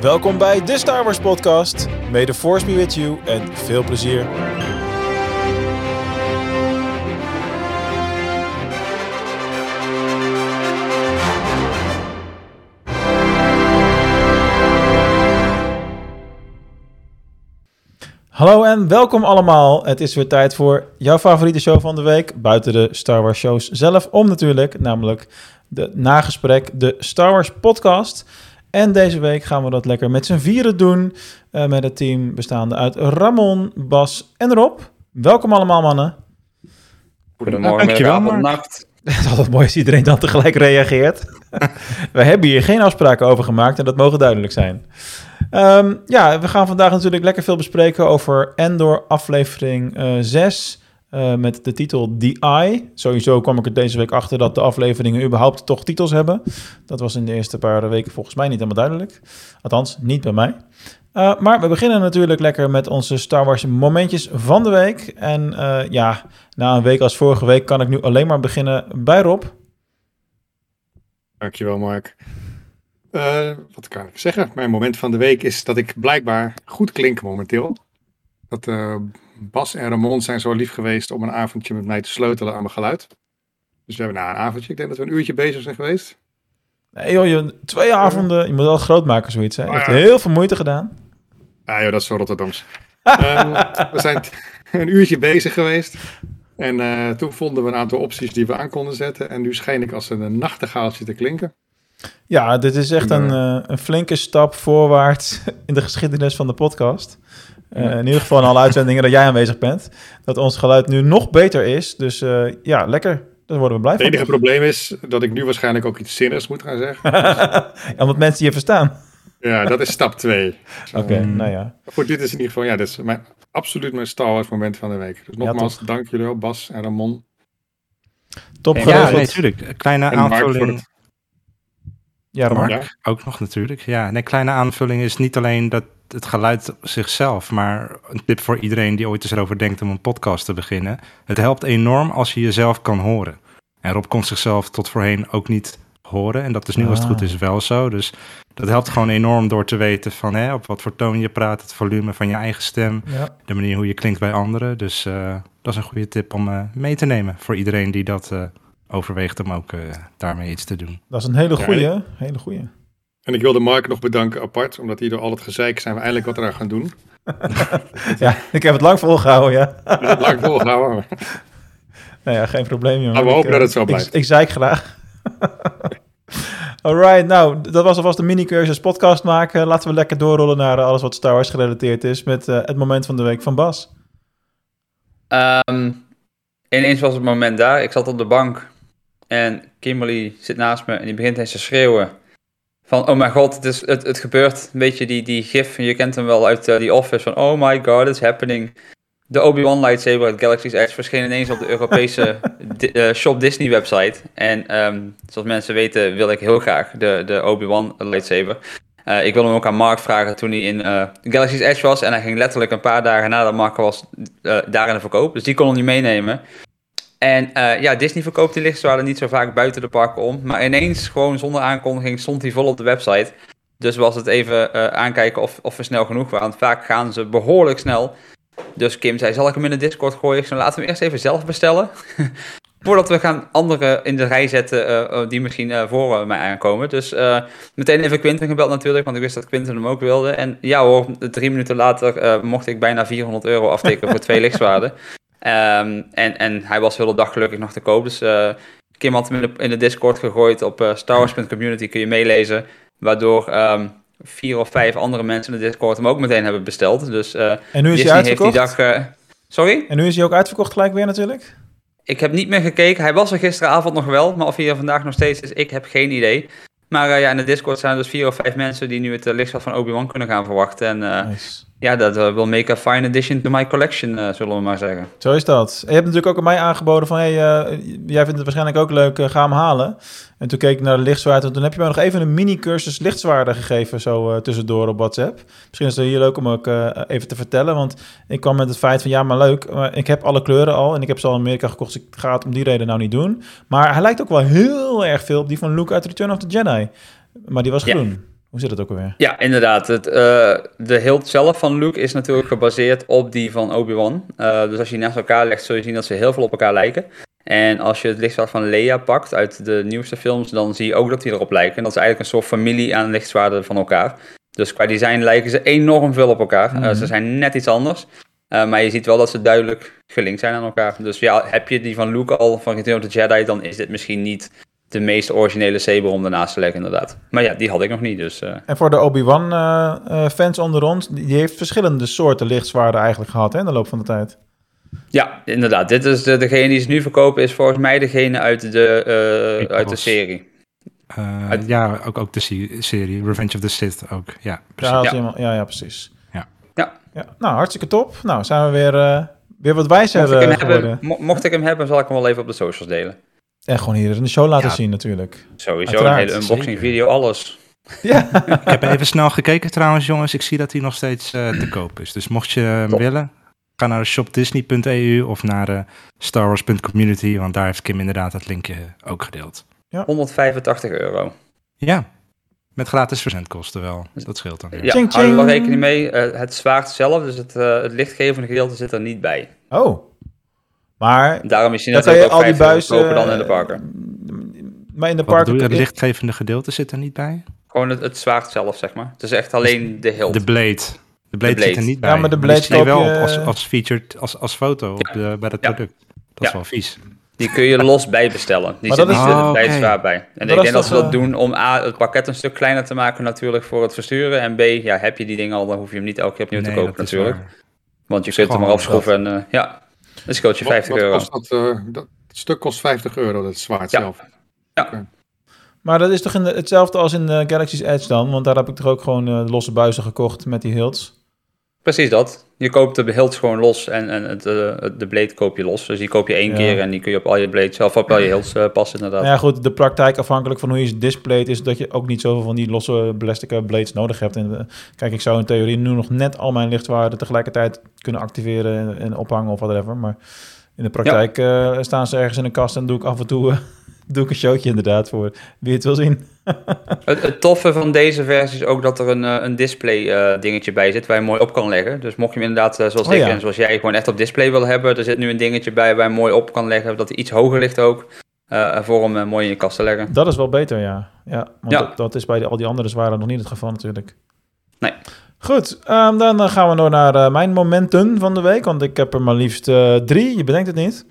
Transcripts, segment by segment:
Welkom bij de Star Wars podcast. May the force be with you en veel plezier. Hallo en welkom allemaal. Het is weer tijd voor jouw favoriete show van de week. Buiten de Star Wars shows zelf om natuurlijk. Namelijk de nagesprek, de Star Wars podcast. En deze week gaan we dat lekker met z'n vieren doen. eh, met het team bestaande uit Ramon, Bas en Rob. Welkom allemaal mannen. Goedemorgen, Dankjewel, avond, Mark. nacht. Het is altijd mooi als iedereen dan tegelijk reageert. we hebben hier geen afspraken over gemaakt en dat mogen duidelijk zijn. Ehm, ja, we gaan vandaag natuurlijk lekker veel bespreken over Endor aflevering eh 6 eh, met de titel The Eye. Sowieso kwam ik er deze week achter dat de afleveringen überhaupt toch titels hebben. Dat was in de eerste paar weken volgens mij niet helemaal duidelijk. Althans, niet bij mij. Uh, maar we beginnen natuurlijk lekker met onze Star Wars momentjes van de week. En uh, ja, na een week als vorige week kan ik nu alleen maar beginnen bij Rob. Dankjewel, Mark. Wat kan ik zeggen? Mijn moment van de week is dat ik blijkbaar goed klink momenteel. Dat Bas en Ramon zijn zo lief geweest om een avondje met mij te sleutelen aan mijn geluid. Dus we hebben na een avondje, ik denk dat we een uurtje bezig zijn geweest. Nee joh, je, twee avonden, je moet wel groot maken zoiets. Hè? Je oh, ja. heel veel moeite gedaan. Ah joh, dat is zo Rotterdams. um, we zijn een uurtje bezig geweest. En uh, toen vonden we een aantal opties die we aan konden zetten. En nu schijn ik als een nachtegaaltje te klinken. Ja, dit is echt een, uh, een flinke stap voorwaarts in de geschiedenis van de podcast. Uh, in ieder geval in alle uitzendingen dat jij aanwezig bent. Dat ons geluid nu nog beter is. Dus uh, ja, lekker. Daar worden we blij van. Het enige probleem is dat ik nu waarschijnlijk ook iets zinnigs moet gaan zeggen. ja, omdat mensen je verstaan. Ja, dat is stap 2. Oké, okay, um, nou ja. Voor dit is in ieder geval, ja, dit is mijn, absoluut mijn Star Wars moment van de week. Dus nogmaals, ja, dank jullie wel, Bas en Ramon. Top ja. Nee, natuurlijk. Kleine en aanvulling. Ja, Mark. Ja. Ook nog natuurlijk. Ja, nee, kleine aanvulling is niet alleen dat het geluid zichzelf, maar een tip voor iedereen die ooit eens erover denkt om een podcast te beginnen. Het helpt enorm als je jezelf kan horen. En Rob kon zichzelf tot voorheen ook niet horen. En dat is nu ah. als het goed is wel zo. Dus dat helpt gewoon enorm door te weten van hè, op wat voor toon je praat, het volume van je eigen stem, ja. de manier hoe je klinkt bij anderen. Dus uh, dat is een goede tip om uh, mee te nemen voor iedereen die dat uh, overweegt om ook daarmee iets te doen. Dat is een hele goede, ja, hele goede. En ik wilde Mark nog bedanken apart, omdat hij door al het gezeik zijn we eindelijk wat eraan gaan doen. ja, ik heb het lang volgehouden, ja. ja lang volgehouden. nou ja, geen probleem, jongen. Maar we hopen ik, dat het zo blijft. Ik, ik zeik graag. Alright, nou, dat was alvast de mini-cursus podcast maken. Laten we lekker doorrollen naar alles wat Star Wars gerelateerd is met uh, het moment van de week van Bas. Um, ineens was het moment daar. Ik zat op de bank en Kimberly zit naast me en die begint eens te schreeuwen. Van, oh mijn god, het, is, het, het gebeurt. Een beetje die, die gif, je kent hem wel uit uh, The Office. Van, oh my god, it's happening. De Obi-Wan lightsaber uit Galaxy's Edge verscheen ineens op de Europese di uh, Shop Disney website. En um, zoals mensen weten wil ik heel graag de, de Obi-Wan lightsaber. Uh, ik wilde hem ook aan Mark vragen toen hij in uh, Galaxy's Edge was. En hij ging letterlijk een paar dagen nadat Mark was daar in de verkoop. Dus die kon hem niet meenemen. En ja, Disney verkoopt die lichtzwaarden niet zo vaak buiten de parken om. Maar ineens, gewoon zonder aankondiging, stond hij vol op de website. Dus was het even aankijken of, of we snel genoeg waren. Want vaak gaan ze behoorlijk snel. Dus Kim zei, zal ik hem in de Discord gooien? Ik zei, laten we hem eerst even zelf bestellen. Voordat we gaan anderen in de rij zetten uh, die misschien uh, voor mij aankomen. Dus uh, meteen even Quinten gebeld natuurlijk, want ik wist dat Quinten hem ook wilde. En ja hoor, drie minuten later mocht ik bijna 400 euro aftekenen voor twee lichtzwaarden. Um, en, en hij was de hele dag gelukkig nog te koop. Dus Kim had hem in de, in de Discord gegooid op starwars.community, kun je meelezen. Waardoor... Um, vier of vijf andere mensen in de Discord hem ook meteen hebben besteld. Dus uh, en nu is hij uitverkocht? Heeft die dag, uh, sorry? En nu is hij ook uitverkocht gelijk weer natuurlijk? Ik heb niet meer gekeken. Hij was er gisteravond nog wel, maar of hij er vandaag nog steeds is, ik heb geen idee. Maar uh, ja, in de Discord zijn er dus vier of vijf mensen die nu het lichtschat van Obi-Wan kunnen gaan verwachten. En nice. Ja, dat wil make a fine addition to my collection, zullen we maar zeggen. Zo is dat. En je hebt natuurlijk ook aan mij aangeboden van, hey, jij vindt het waarschijnlijk ook leuk, ga hem halen. En toen keek ik naar de lichtzwaard en toen heb je mij nog even een mini-cursus lichtzwaarden gegeven, zo uh, tussendoor op WhatsApp. Misschien is het hier leuk om ook uh, even te vertellen, want ik kwam met het feit van ja, maar leuk, maar ik heb alle kleuren al en ik heb ze al in Amerika gekocht, dus ik ga het om die reden nou niet doen. Maar hij lijkt ook wel heel erg veel op die van Luke uit Return of the Jedi. Maar die was groen. Hoe zit het ook alweer? Ja, inderdaad. Het, eh, de hilt zelf van Luke is natuurlijk gebaseerd op die van Obi-Wan. Eh, dus als je die naast elkaar legt, zul je zien dat ze heel veel op elkaar lijken. En als je het lichtzwaard van Leia pakt uit de nieuwste films, dan zie je ook dat die erop lijken. En dat is eigenlijk een soort familie aan lichtzwaarden van elkaar. Dus qua design lijken ze enorm veel op elkaar. Eh, Mhm. ze zijn net iets anders. Maar je ziet wel dat ze duidelijk gelinkt zijn aan elkaar. Dus ja, heb je die van Luke al van Return of the Jedi, dan is dit misschien niet de meest originele saber om ernaast te leggen, inderdaad. Maar ja, die had ik nog niet, dus... eh, En voor de Obi-Wan eh, eh, fans onder ons, die heeft verschillende soorten lichtzwaarden eigenlijk gehad hè, in de loop van de tijd. Ja, inderdaad. Dit is de, degene die ze nu verkopen, is volgens mij degene uit de, eh, uit de serie. Eh, Uit- Ja, ook, ook de se- serie Revenge of the Sith ook. Ja, Ja, precies. Ja. helemaal- ja, ja, precies. Ja. Ja. ja. Nou, hartstikke top. Nou, zijn we weer, eh, weer wat wijzer Mocht ik, hem geworden. hebben, mo- mocht ik hem hebben, zal ik hem wel even op de socials delen. En gewoon hier in de show laten Ja. zien natuurlijk. Sowieso Uiteraard, een hele unboxing zeker. video, alles. Ja, Ik heb even snel gekeken trouwens, jongens. Ik zie dat hij nog steeds eh, te koop is. Dus mocht je hem Top. willen, ga naar shopdisney.eu of naar eh starwars.community, want daar heeft Kim inderdaad het linkje ook gedeeld. 185 euro. Ja, met gratis verzendkosten wel. Dat scheelt dan weer. Ja, Ching, hou er wel rekening mee. eh, het zwaard zelf, dus het, eh, het lichtgevende gedeelte zit er niet bij. oh. Maar Daarom is hij je natuurlijk al ook die 50 euro buizen... goedkoper dan in de parken. Maar in de Wat parken... Het lichtgevende gedeelte zit er niet bij? Gewoon het, het zwaard zelf, zeg maar. Het is echt alleen de hilt. De blade. De blade, blade. zit er niet bij. Ja, maar de die blade zie je wel op als, als featured, als, als foto op de, bij het Ja. product. Dat is wel vies. Die kun je los bijbestellen. Die Maar zit dat niet is- eh, Oh, bij het oké. zwaard bij. En Dat ik denk dat ze dat eh, doen om A, het pakket een stuk kleiner te maken natuurlijk voor het versturen. En B, ja, heb je die dingen al, dan hoef je hem niet elke keer opnieuw te kopen dat natuurlijk. Want je kunt hem maar afschroeven en eh, ja, dan scheelt je Wat- 50 wat euro. kost dat, eh, dat het stuk kost 50 euro, dat zwaard Ja. zelf. Maar dat is toch in de- hetzelfde als in eh, Galaxy's Edge dan? Want daar heb ik toch ook gewoon eh, losse buizen gekocht met die hilts. Precies dat. Je koopt de hilts gewoon los en, en het, eh, de blade koop je los. Dus die koop je één Ja. keer en die kun je op al je blades zelf op al je hilts eh, passen inderdaad. Ja, goed, de praktijk afhankelijk van hoe je ze displayt... is dat je ook niet zoveel van die losse plastic eh, blades nodig hebt. En, kijk, ik zou in theorie nu nog net al mijn lichtwaarden... tegelijkertijd kunnen activeren en, en ophangen of whatever. Maar in de praktijk staan ze ergens in een kast... en doe ik af en toe... doe ik een showtje inderdaad voor wie het wil zien. Het, het toffe van deze versie is ook dat er een, eh, een display eh, dingetje bij zit waar je mooi op kan leggen. Dus mocht je hem inderdaad, eh, zoals Oh ik ja. en zoals jij, gewoon echt op display wil hebben, er zit nu een dingetje bij waar je mooi op kan leggen, dat hij iets hoger ligt ook, voor hem mooi in je kast te leggen. Dat is wel beter, ja. ja want Ja. Dat, dat is bij de, al die andere zwaren nog niet het geval natuurlijk. Nee. Goed, ehm, dan gaan we door naar mijn momenten van de week. Want ik heb er maar liefst drie, je bedenkt het niet.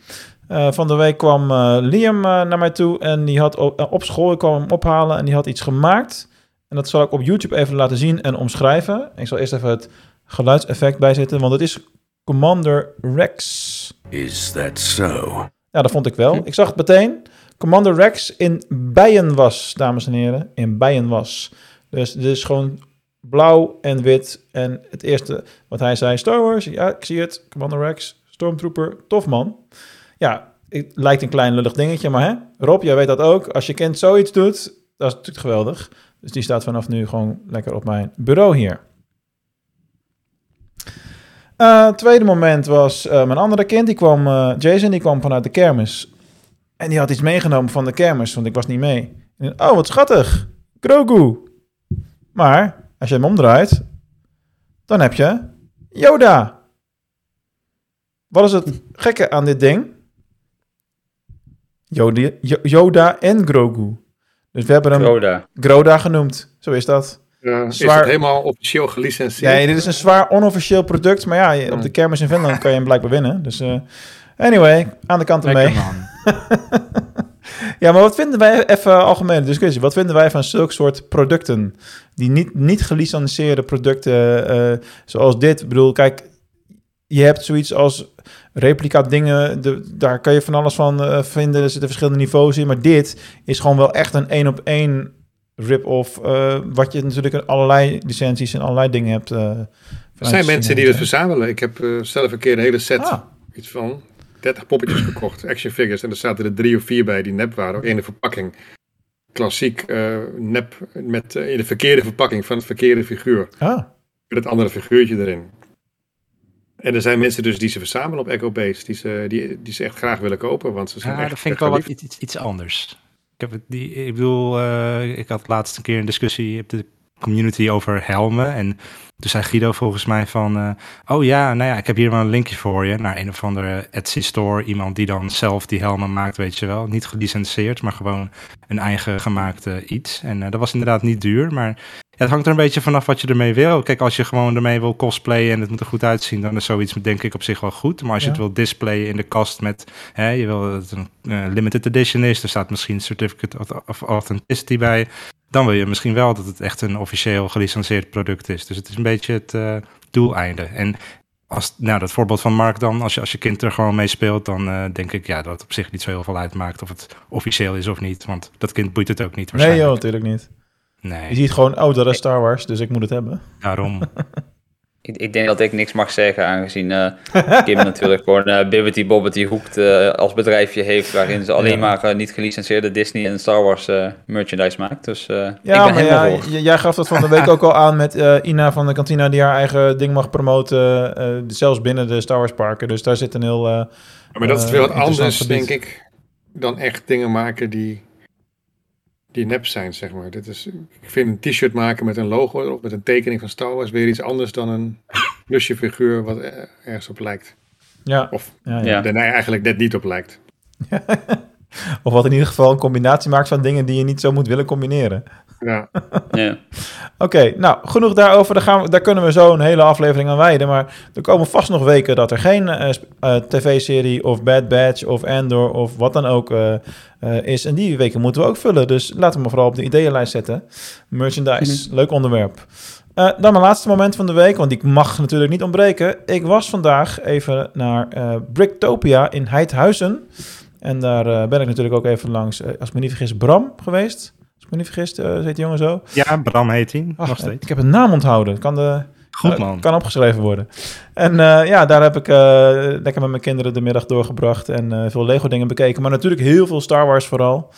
Eh, van de week kwam eh, Liam eh, naar mij toe en die had op, op school, ik kwam hem ophalen en die had iets gemaakt. En dat zal ik op YouTube even laten zien en omschrijven. Ik zal eerst even het geluidseffect bijzetten, want het is Commander Rex. Is that so? Ja, dat vond ik wel. Ik zag het meteen. Commander Rex in bijenwas, dames en heren. In bijenwas. Dus dit is gewoon blauw en wit. En het eerste wat hij zei, Star Wars. Ja, ik zie het. Commander Rex, Stormtrooper, tof man. Ja, het lijkt een klein lullig dingetje, maar hè? Rob, jij weet dat ook. Als je kind zoiets doet, dat is natuurlijk geweldig. Dus die staat vanaf nu gewoon lekker op mijn bureau hier. Eh, tweede moment was eh, mijn andere kind. Die kwam, eh, Jason, die kwam vanuit de kermis. En die had iets meegenomen van de kermis, want ik was niet mee. Oh, wat schattig. Grogu. Maar, als je hem omdraait, dan heb je Yoda. Wat is het gekke aan dit ding? Yoda, Yo- Yoda en Grogu. Dus we hebben hem Roda. Groda genoemd. Zo is dat. Eh, Is het helemaal officieel gelicentieerd? Nee, dit is een zwaar onofficieel product. Maar ja, je- op de kermis in Finland kan je hem blijkbaar winnen. Dus eh, anyway, aan de kant ermee. Ja, maar wat vinden wij, even algemene discussie, wat vinden wij van zulke soort producten? Die niet, niet gelicenseerde producten eh, zoals dit. Ik bedoel, kijk, je hebt zoiets als replica dingen, de, daar kan je van alles van eh, vinden. Er zitten verschillende niveaus in, maar dit is gewoon wel echt een één op één rip-off. eh, wat je natuurlijk in allerlei licenties en allerlei dingen hebt. eh, Er zijn mensen die het verzamelen. Ik heb zelf een keer een hele set, Ah, iets van 30 poppetjes gekocht, action figures. En er zaten er drie of vier bij die nep waren, ook in de verpakking. Klassiek nep, met, in de verkeerde verpakking van het verkeerde figuur. ah. Met het andere figuurtje erin. En er zijn mensen dus die ze verzamelen op Echo Base, die ze, die, die ze echt graag willen kopen, want ze zijn Ja, echt dat vind ik wel wat iets, iets, iets anders. Ik heb het die, ik bedoel, eh, ik had laatst een keer een discussie. Hebt de community over helmen. En toen zei Guido volgens mij van, eh, oh ja, nou ja, ik heb hier wel een linkje voor je naar een of andere Etsy store. Iemand die dan zelf die helmen maakt, weet je wel. Niet gelicenseerd, maar gewoon een eigen gemaakte iets. En eh, dat was inderdaad niet duur, maar het hangt er een beetje vanaf wat je ermee wil. Kijk, als je gewoon ermee wil cosplayen en het moet er goed uitzien, dan is zoiets denk ik op zich wel goed. Maar als je Ja. het wil displayen in de kast met, hè, je wil dat het een eh, limited edition is, er staat misschien certificate of, authenticity bij, dan wil je misschien wel dat het echt een officieel gelicenseerd product is. Dus het is een beetje het eh, doeleinde. En als, nou, dat voorbeeld van Mark dan, als je, als je kind er gewoon mee speelt, dan eh, denk ik ja, dat het op zich niet zo heel veel uitmaakt of het officieel is of niet. Want dat kind boeit het ook niet Nee joh, waarschijnlijk. natuurlijk niet. Nee, Je ziet gewoon, oh, dat is Star Wars, dus ik moet het hebben. daarom. Ik, ik denk dat ik niks mag zeggen, aangezien eh, Kim natuurlijk gewoon eh Bibbity Bobbity Hoekt eh, als bedrijfje heeft, waarin ze alleen Ja. maar niet gelicenseerde Disney en Star Wars eh, merchandise maakt. Dus eh, ik Ja, ben maar ja, voor. jij gaf dat van de week ook al aan met eh, Ina van de kantina die haar eigen ding mag promoten, eh, zelfs binnen de Star Wars parken. Dus daar zit een heel... eh, Maar dat is veel wat anders, gebied. denk ik, dan echt dingen maken die, die nep zijn, zeg maar. Dit is, ik vind een t-shirt maken met een logo erop, met een tekening van Star Wars, weer iets anders dan een plusje figuur wat er- ergens op lijkt. ja, Of ja, ja. Er nou eigenlijk net niet op lijkt. Of wat in ieder geval een combinatie maakt van dingen die je niet zo moet willen combineren. Ja, Ja. Oké, nou, genoeg daarover. Daar, gaan we, daar kunnen we zo een hele aflevering aan wijden. Maar er komen vast nog weken dat er geen eh, eh, tv-serie of Bad Batch of Andor of wat dan ook eh, eh, is. En die weken moeten we ook vullen. Dus laten we maar vooral op de ideeënlijst zetten. Merchandise, leuk onderwerp. Eh, dan mijn laatste moment van de week, want die mag natuurlijk niet ontbreken. Ik was vandaag even naar eh, Bricktopia in Heidhuizen. En daar ben ik natuurlijk ook even langs, als ik me niet vergis, Bram geweest. Ik me niet vergis, eh heet die jongen zo. Ja, Bram heet hij, nog steeds. Ik heb een naam onthouden. Kan, de, Goed eh, man. kan opgeschreven worden. En eh, ja, daar heb ik lekker met mijn kinderen de middag doorgebracht en veel Lego dingen bekeken. Maar natuurlijk heel veel Star Wars vooral.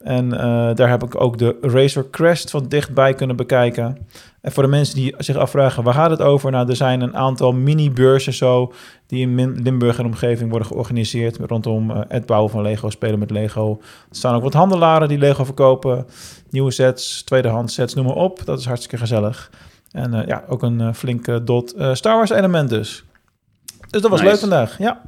En eh, daar heb ik ook de Razor Crest van dichtbij kunnen bekijken. En voor de mensen die zich afvragen, waar gaat het over? Nou, er zijn een aantal mini-beurzen zo, die in Limburg en omgeving worden georganiseerd rondom eh, het bouwen van Lego, spelen met Lego. Er staan ook wat handelaren die Lego verkopen, nieuwe sets, tweedehands sets, noem maar op. Dat is hartstikke gezellig. En eh, ja, ook een flinke dot Star Wars element dus. Dus dat was Nice. leuk vandaag, ja.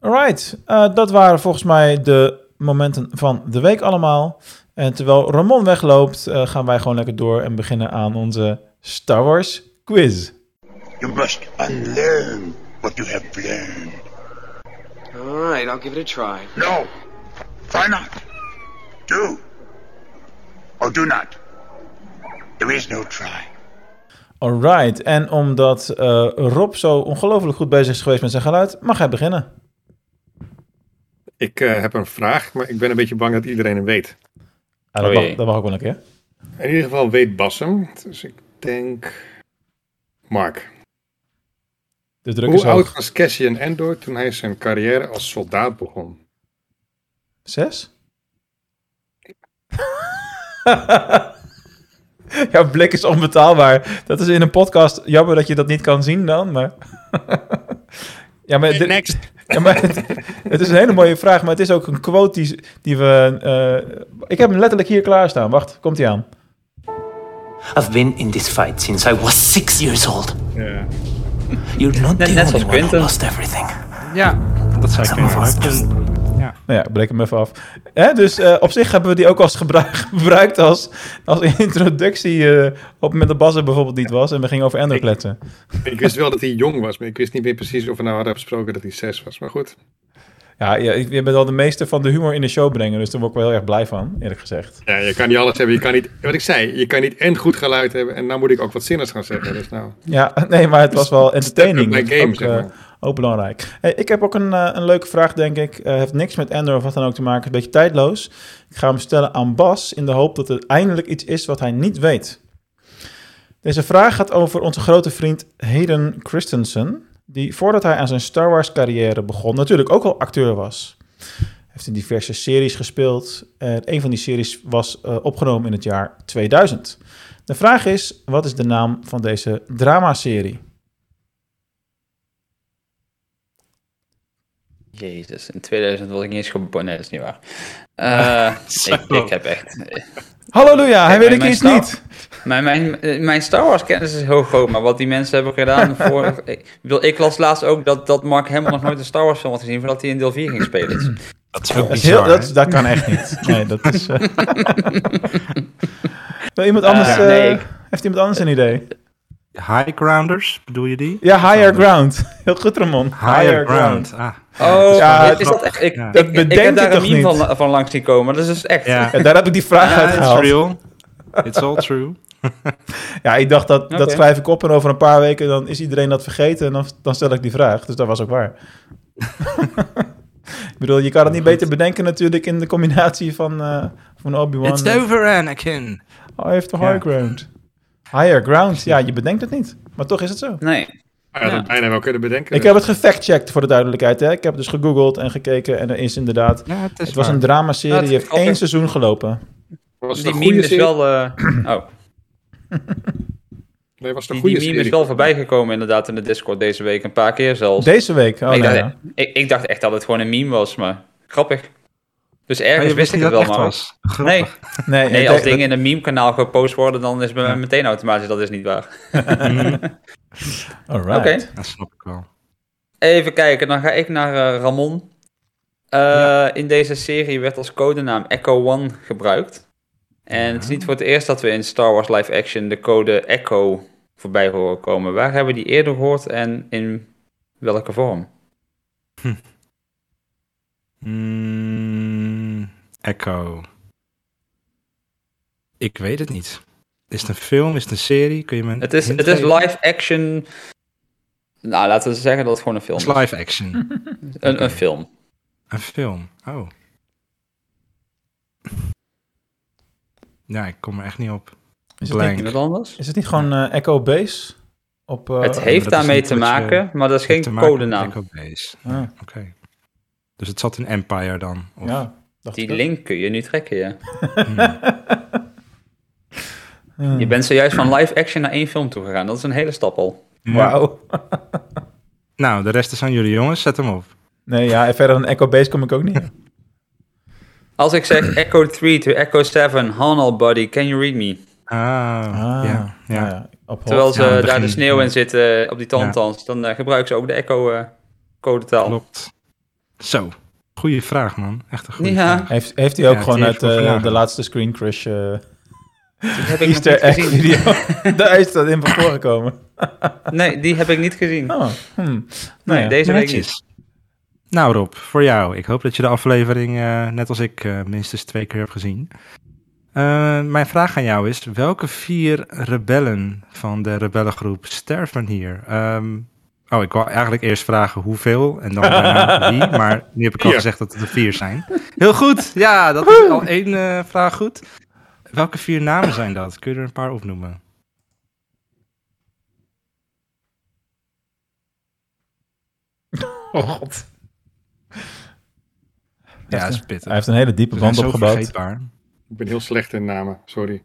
Alright, dat waren volgens mij de momenten van de week allemaal. En terwijl Ramon wegloopt, eh, gaan wij gewoon lekker door en beginnen aan onze Star Wars quiz. You must unlearn what you have learned. All right, I'll give it a try. No. Try not. Do. Or do not. There is no try. Alright, en omdat eh, Rob zo ongelooflijk goed bezig is geweest met zijn geluid, mag hij beginnen. Ik eh, heb een vraag, maar ik ben een beetje bang dat iedereen hem weet. Ah, dat, Oh mag, jee. dat mag ook wel een keer. In ieder geval weet Bas hem, dus ik denk Mark. De druk Hoe is oud was Cassian Endor toen hij zijn carrière als soldaat begon? Zes? Jouw blik is onbetaalbaar. Dat is in een podcast jammer dat je dat niet kan zien dan, maar... ja, maar dit- Next. Ja, maar het, het is een hele mooie vraag, maar het is ook een quote die, die we... eh, ik heb hem letterlijk hier klaarstaan. Wacht, komt hij aan. I've been in this fight since I was six years old. Ja. You're not Net- the net only one who lost everything. Ja, dat zou ik kunnen Nou ja, ik breek hem even af. Hè, dus eh, op zich hebben we die ook als gebruik, gebruikt als, als introductie eh, op het moment dat Bas er bijvoorbeeld niet was en we gingen over Ender kletsen. Ik wist wel dat hij jong was, maar ik wist niet meer precies of we nou hadden besproken dat hij zes was. Maar goed, Ja, je bent al de meeste van de humor in de show brengen, dus daar word ik wel heel erg blij van, eerlijk gezegd. ja, je kan niet alles hebben. Je kan niet, wat ik zei, je kan niet en goed geluid hebben en nou moet ik ook wat zinnigs gaan zeggen. Dus nou, Ja, nee, maar het was wel entertaining. Step up my Dat is game, ook, zeg eh, maar. Ook belangrijk. Ik heb ook een, eh, een leuke vraag, denk ik. Eh, heeft niks met Ender of wat dan ook te maken. Een beetje tijdloos. Ik ga hem stellen aan Bas in de hoop dat het eindelijk iets is wat hij niet weet. Deze vraag gaat over onze grote vriend Hayden Christensen. Die voordat hij aan zijn Star Wars carrière begon, natuurlijk ook al acteur was. Heeft in diverse series gespeeld. En een van die series was eh, opgenomen in het jaar 2000. De vraag is, wat is de naam van deze dramaserie? Jezus, in 2000 was ik niet eens geboren. Nee, dat is niet waar. Eh, ik, ik heb echt... Halleluja, hij weet ik iets Star- niet. Mijn, mijn, eh, mijn Star Wars kennis is heel groot, maar wat die mensen hebben gedaan voor... ik, bedoel, ik las laatst ook dat, dat Mark Hamill nog nooit een Star Wars film had gezien voordat hij in deel 4 ging spelen. Dat is ook Dat, is heel, dat, dat kan echt niet. Nee, dat is... eh. Wil iemand anders... Eh, eh, nee, ik- Heeft iemand anders een idee? High grounders, bedoel je die? Ja, Higher. Ground. Heel goed, Ramon. Higher, ground. Ah, Oh, Ja, is dat echt? Ik, Ja. ik, Dat ik, heb daar een toch meme niet? van, van langs zien komen. Dat is dus echt. ja. Ja, daar heb ik die vraag Ja, uit it's gehaald. real. It's all true. Ja, ik dacht dat, dat schrijf ik op en over een paar weken dan is iedereen dat vergeten en dan, dan stel ik die vraag. Dus dat was ook waar. ik bedoel, je kan het niet beter bedenken natuurlijk in de combinatie van, eh, van Obi-Wan. It's en- over, Anakin. Hij heeft de high ground. Higher ground, ja, je bedenkt het niet. Maar toch is het zo. Nee. Had Ja. het bijna wel kunnen bedenken. Ik heb het gefact-checked voor de duidelijkheid. Hè. Ik heb dus gegoogeld en gekeken en er is inderdaad... Ja, het is Het was een dramaserie, Ja, die heeft één seizoen gelopen. was Die meme is wel. eh, oh, Nee, was het die, goede die meme serie? is wel voorbij gekomen inderdaad in de Discord deze week. Een paar keer zelfs. Deze week? Oh, ik, nou dacht, ja. ik, ik dacht echt dat het gewoon een meme was, maar grappig. Dus ergens wist wist ik niet het wel, maar... was. Nee, Nee, als dingen in een meme-kanaal gepost worden, dan is bij mij meteen automatisch dat is niet waar. Alright. Oké. Dat snap ik wel. Even kijken, dan ga ik naar eh, Ramon. Eh, In deze serie werd als codenaam Echo One gebruikt. En het is niet voor het eerst dat we in Star Wars Live Action de code Echo voorbij horen komen. Waar hebben we die eerder gehoord en in welke vorm? Mm, Echo. Ik weet het niet. Is het een film? Is het een serie? Kun je me een Het is, het is live action. Nou, laten we zeggen dat het gewoon een film Het is. live action. Een, een film. Een film. Oh. Ja, ik kom er echt niet op. Is het, Blank. niet, Iemand anders? is het niet gewoon eh, Echo Base? Op, eh, het heeft daarmee te niet je- maken, maar dat is geen codenaam. Echo Base. ah, Oké. Dus het zat in Empire dan? Of, ja, dacht Die link kun je nu trekken, ja. Hmm. Je bent zojuist van live action naar één film toegegaan. Dat is een hele stap al. Wauw. Nou, de rest is aan jullie jongens. Zet hem op. Nee, ja, en verder dan Echo Base kom ik ook niet. Als ik zeg Echo 3 to Echo 7, Hanal buddy, can you read me? Ah, Ah, ja. ja. nou ja, Terwijl ze Ja, daar de sneeuw in zitten op die tantans, dan eh, gebruiken ze ook de Echo eh, codetaal. Klopt. Zo. Goeie vraag, man. Echt een goede Ja. vraag. Heeft, heeft hij ook Ja, gewoon die uit eh, de laatste Screen Crush eh Die heb ik Easter niet egg gezien. video? Daar is dat in van voorgekomen. Nee, die heb ik niet gezien. Oh, hmm. nee, nou ja. deze week niet. Nou Rob, voor jou. Ik hoop dat je de aflevering, eh, net als ik, eh, minstens twee keer hebt gezien. Eh, mijn vraag aan jou is, welke vier rebellen van de rebellengroep sterven hier? Ehm, oh, ik wou eigenlijk eerst vragen hoeveel en dan daarna wie, maar nu heb ik al gezegd dat het er vier zijn. Heel goed, ja, dat is al één eh, vraag goed. Welke vier namen zijn dat? Kun je er een paar opnoemen? Oh god. Ja, dat is pittig. Hij heeft een hele diepe band zo opgebouwd. vergeetbaar. Ik ben heel slecht in namen, sorry.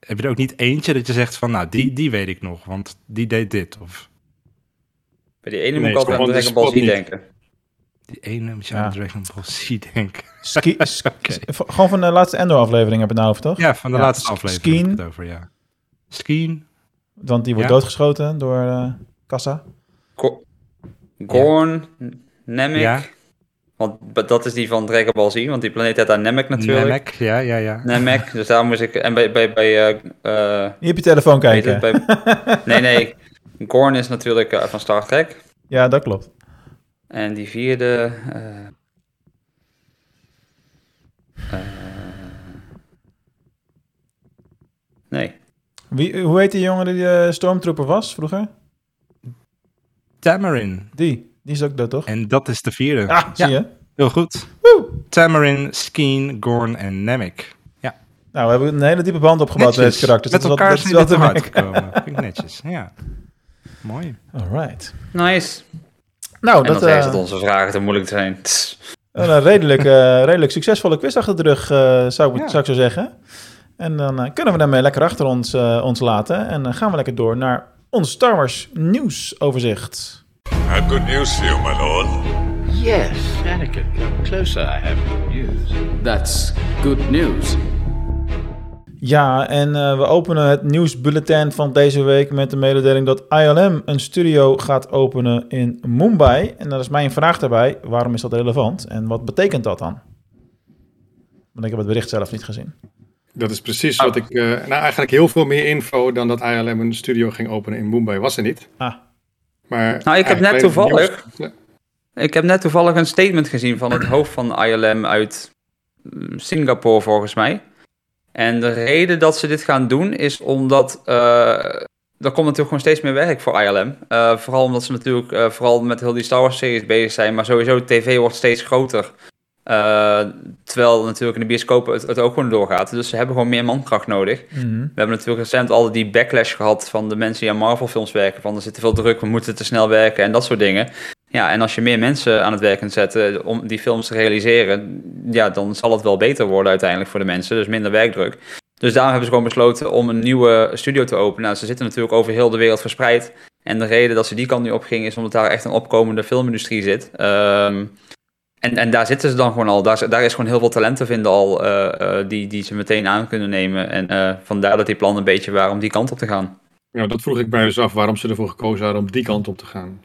Heb je er ook niet eentje dat je zegt van, nou, die, die weet ik nog, want die deed dit. Of Bij die ene Nee, moet ik altijd aan Dragon Ball Z denken. die ene moet je Ja. aan Dragon Ball Z denken. Ski, Gewoon van de laatste Endor-aflevering heb ik het nou over, toch? Ja, van de Ja, laatste aflevering heb ik Skeen. het over, ja. Skeen, Want die wordt Ja. doodgeschoten door eh Kassa. Go- Gorn, Namek. Ja. Want dat is die van Dragon Ball Z, want die planeet heet daar Namek natuurlijk. Namek, ja, ja, ja. Namek, dus daar moest ik... En bij... bij, bij eh, eh, Hier op je telefoon kijken. het, bij, nee, nee. Gorn is natuurlijk eh, van Star Trek. Ja, dat klopt. En die vierde... eh, eh, nee. Wie, hoe heet die jongen die de stormtrooper was vroeger? Tamarin. Die. Die is ook dood, toch? En dat is de vierde. Ah, zie je? Heel goed. Tamarin, Skeen, Gorn en Namek. Nou, we hebben een hele diepe band opgebouwd met deze karakters. Met dat is elkaar wel- zijn dat is te hard gekomen. Vind ik netjes, ja. Mooi. Alright. Nice. Nou, en dat is dat onze vragen te moeilijk zijn. Een redelijk, eh, redelijk succesvolle quiz achter de rug, eh, zou, ik, Ja. zou ik zo zeggen. En dan eh, kunnen we daarmee lekker achter ons, eh, ons laten. En dan gaan we lekker door naar ons Star Wars nieuwsoverzicht. I have good news for you, my lord. Yes, Anakin, come closer. I have good news. That's good news. Ja, en eh, we openen het nieuwsbulletin van deze week met de mededeling dat ILM een studio gaat openen in Mumbai. En dat is mijn vraag daarbij, waarom is dat relevant en wat betekent dat dan? Want ik heb het bericht zelf niet gezien. Dat is precies wat ik... eh, nou, eigenlijk heel veel meer info dan dat ILM een studio ging openen in Mumbai was er niet. Ah. Maar Nou, ik heb net toevallig- nieuws- Ik heb net toevallig een statement gezien van het hoofd van ILM uit mm, Singapore, volgens mij. En de reden dat ze dit gaan doen is omdat eh, er komt natuurlijk gewoon steeds meer werk voor ILM. Eh, vooral omdat ze natuurlijk eh, vooral met heel die Star Wars series bezig zijn. Maar sowieso, tv wordt steeds groter. Terwijl natuurlijk in de bioscopen het, het ook gewoon doorgaat. Dus ze hebben gewoon meer mankracht nodig. Mhm. We hebben natuurlijk recent al die backlash gehad van de mensen die aan Marvel films werken. Van er zit te veel druk, we moeten te snel werken en dat soort dingen. Ja, en als je meer mensen aan het werk kunt zetten om die films te realiseren, ja, dan zal het wel beter worden uiteindelijk voor de mensen. Dus minder werkdruk. Dus daarom hebben ze gewoon besloten om een nieuwe studio te openen. Nou, ze zitten natuurlijk over heel de wereld verspreid. En de reden dat ze die kant nu opgingen is omdat daar echt een opkomende filmindustrie zit. Ehm, en, en daar zitten ze dan gewoon al. Daar, is- gewoon heel veel talent te vinden al eh, eh, die, die ze meteen aan kunnen nemen. En eh, vandaar dat die plan een beetje waren om die kant op te gaan. Ja, dat vroeg ik mij dus af waarom ze ervoor gekozen hadden om die kant op te gaan.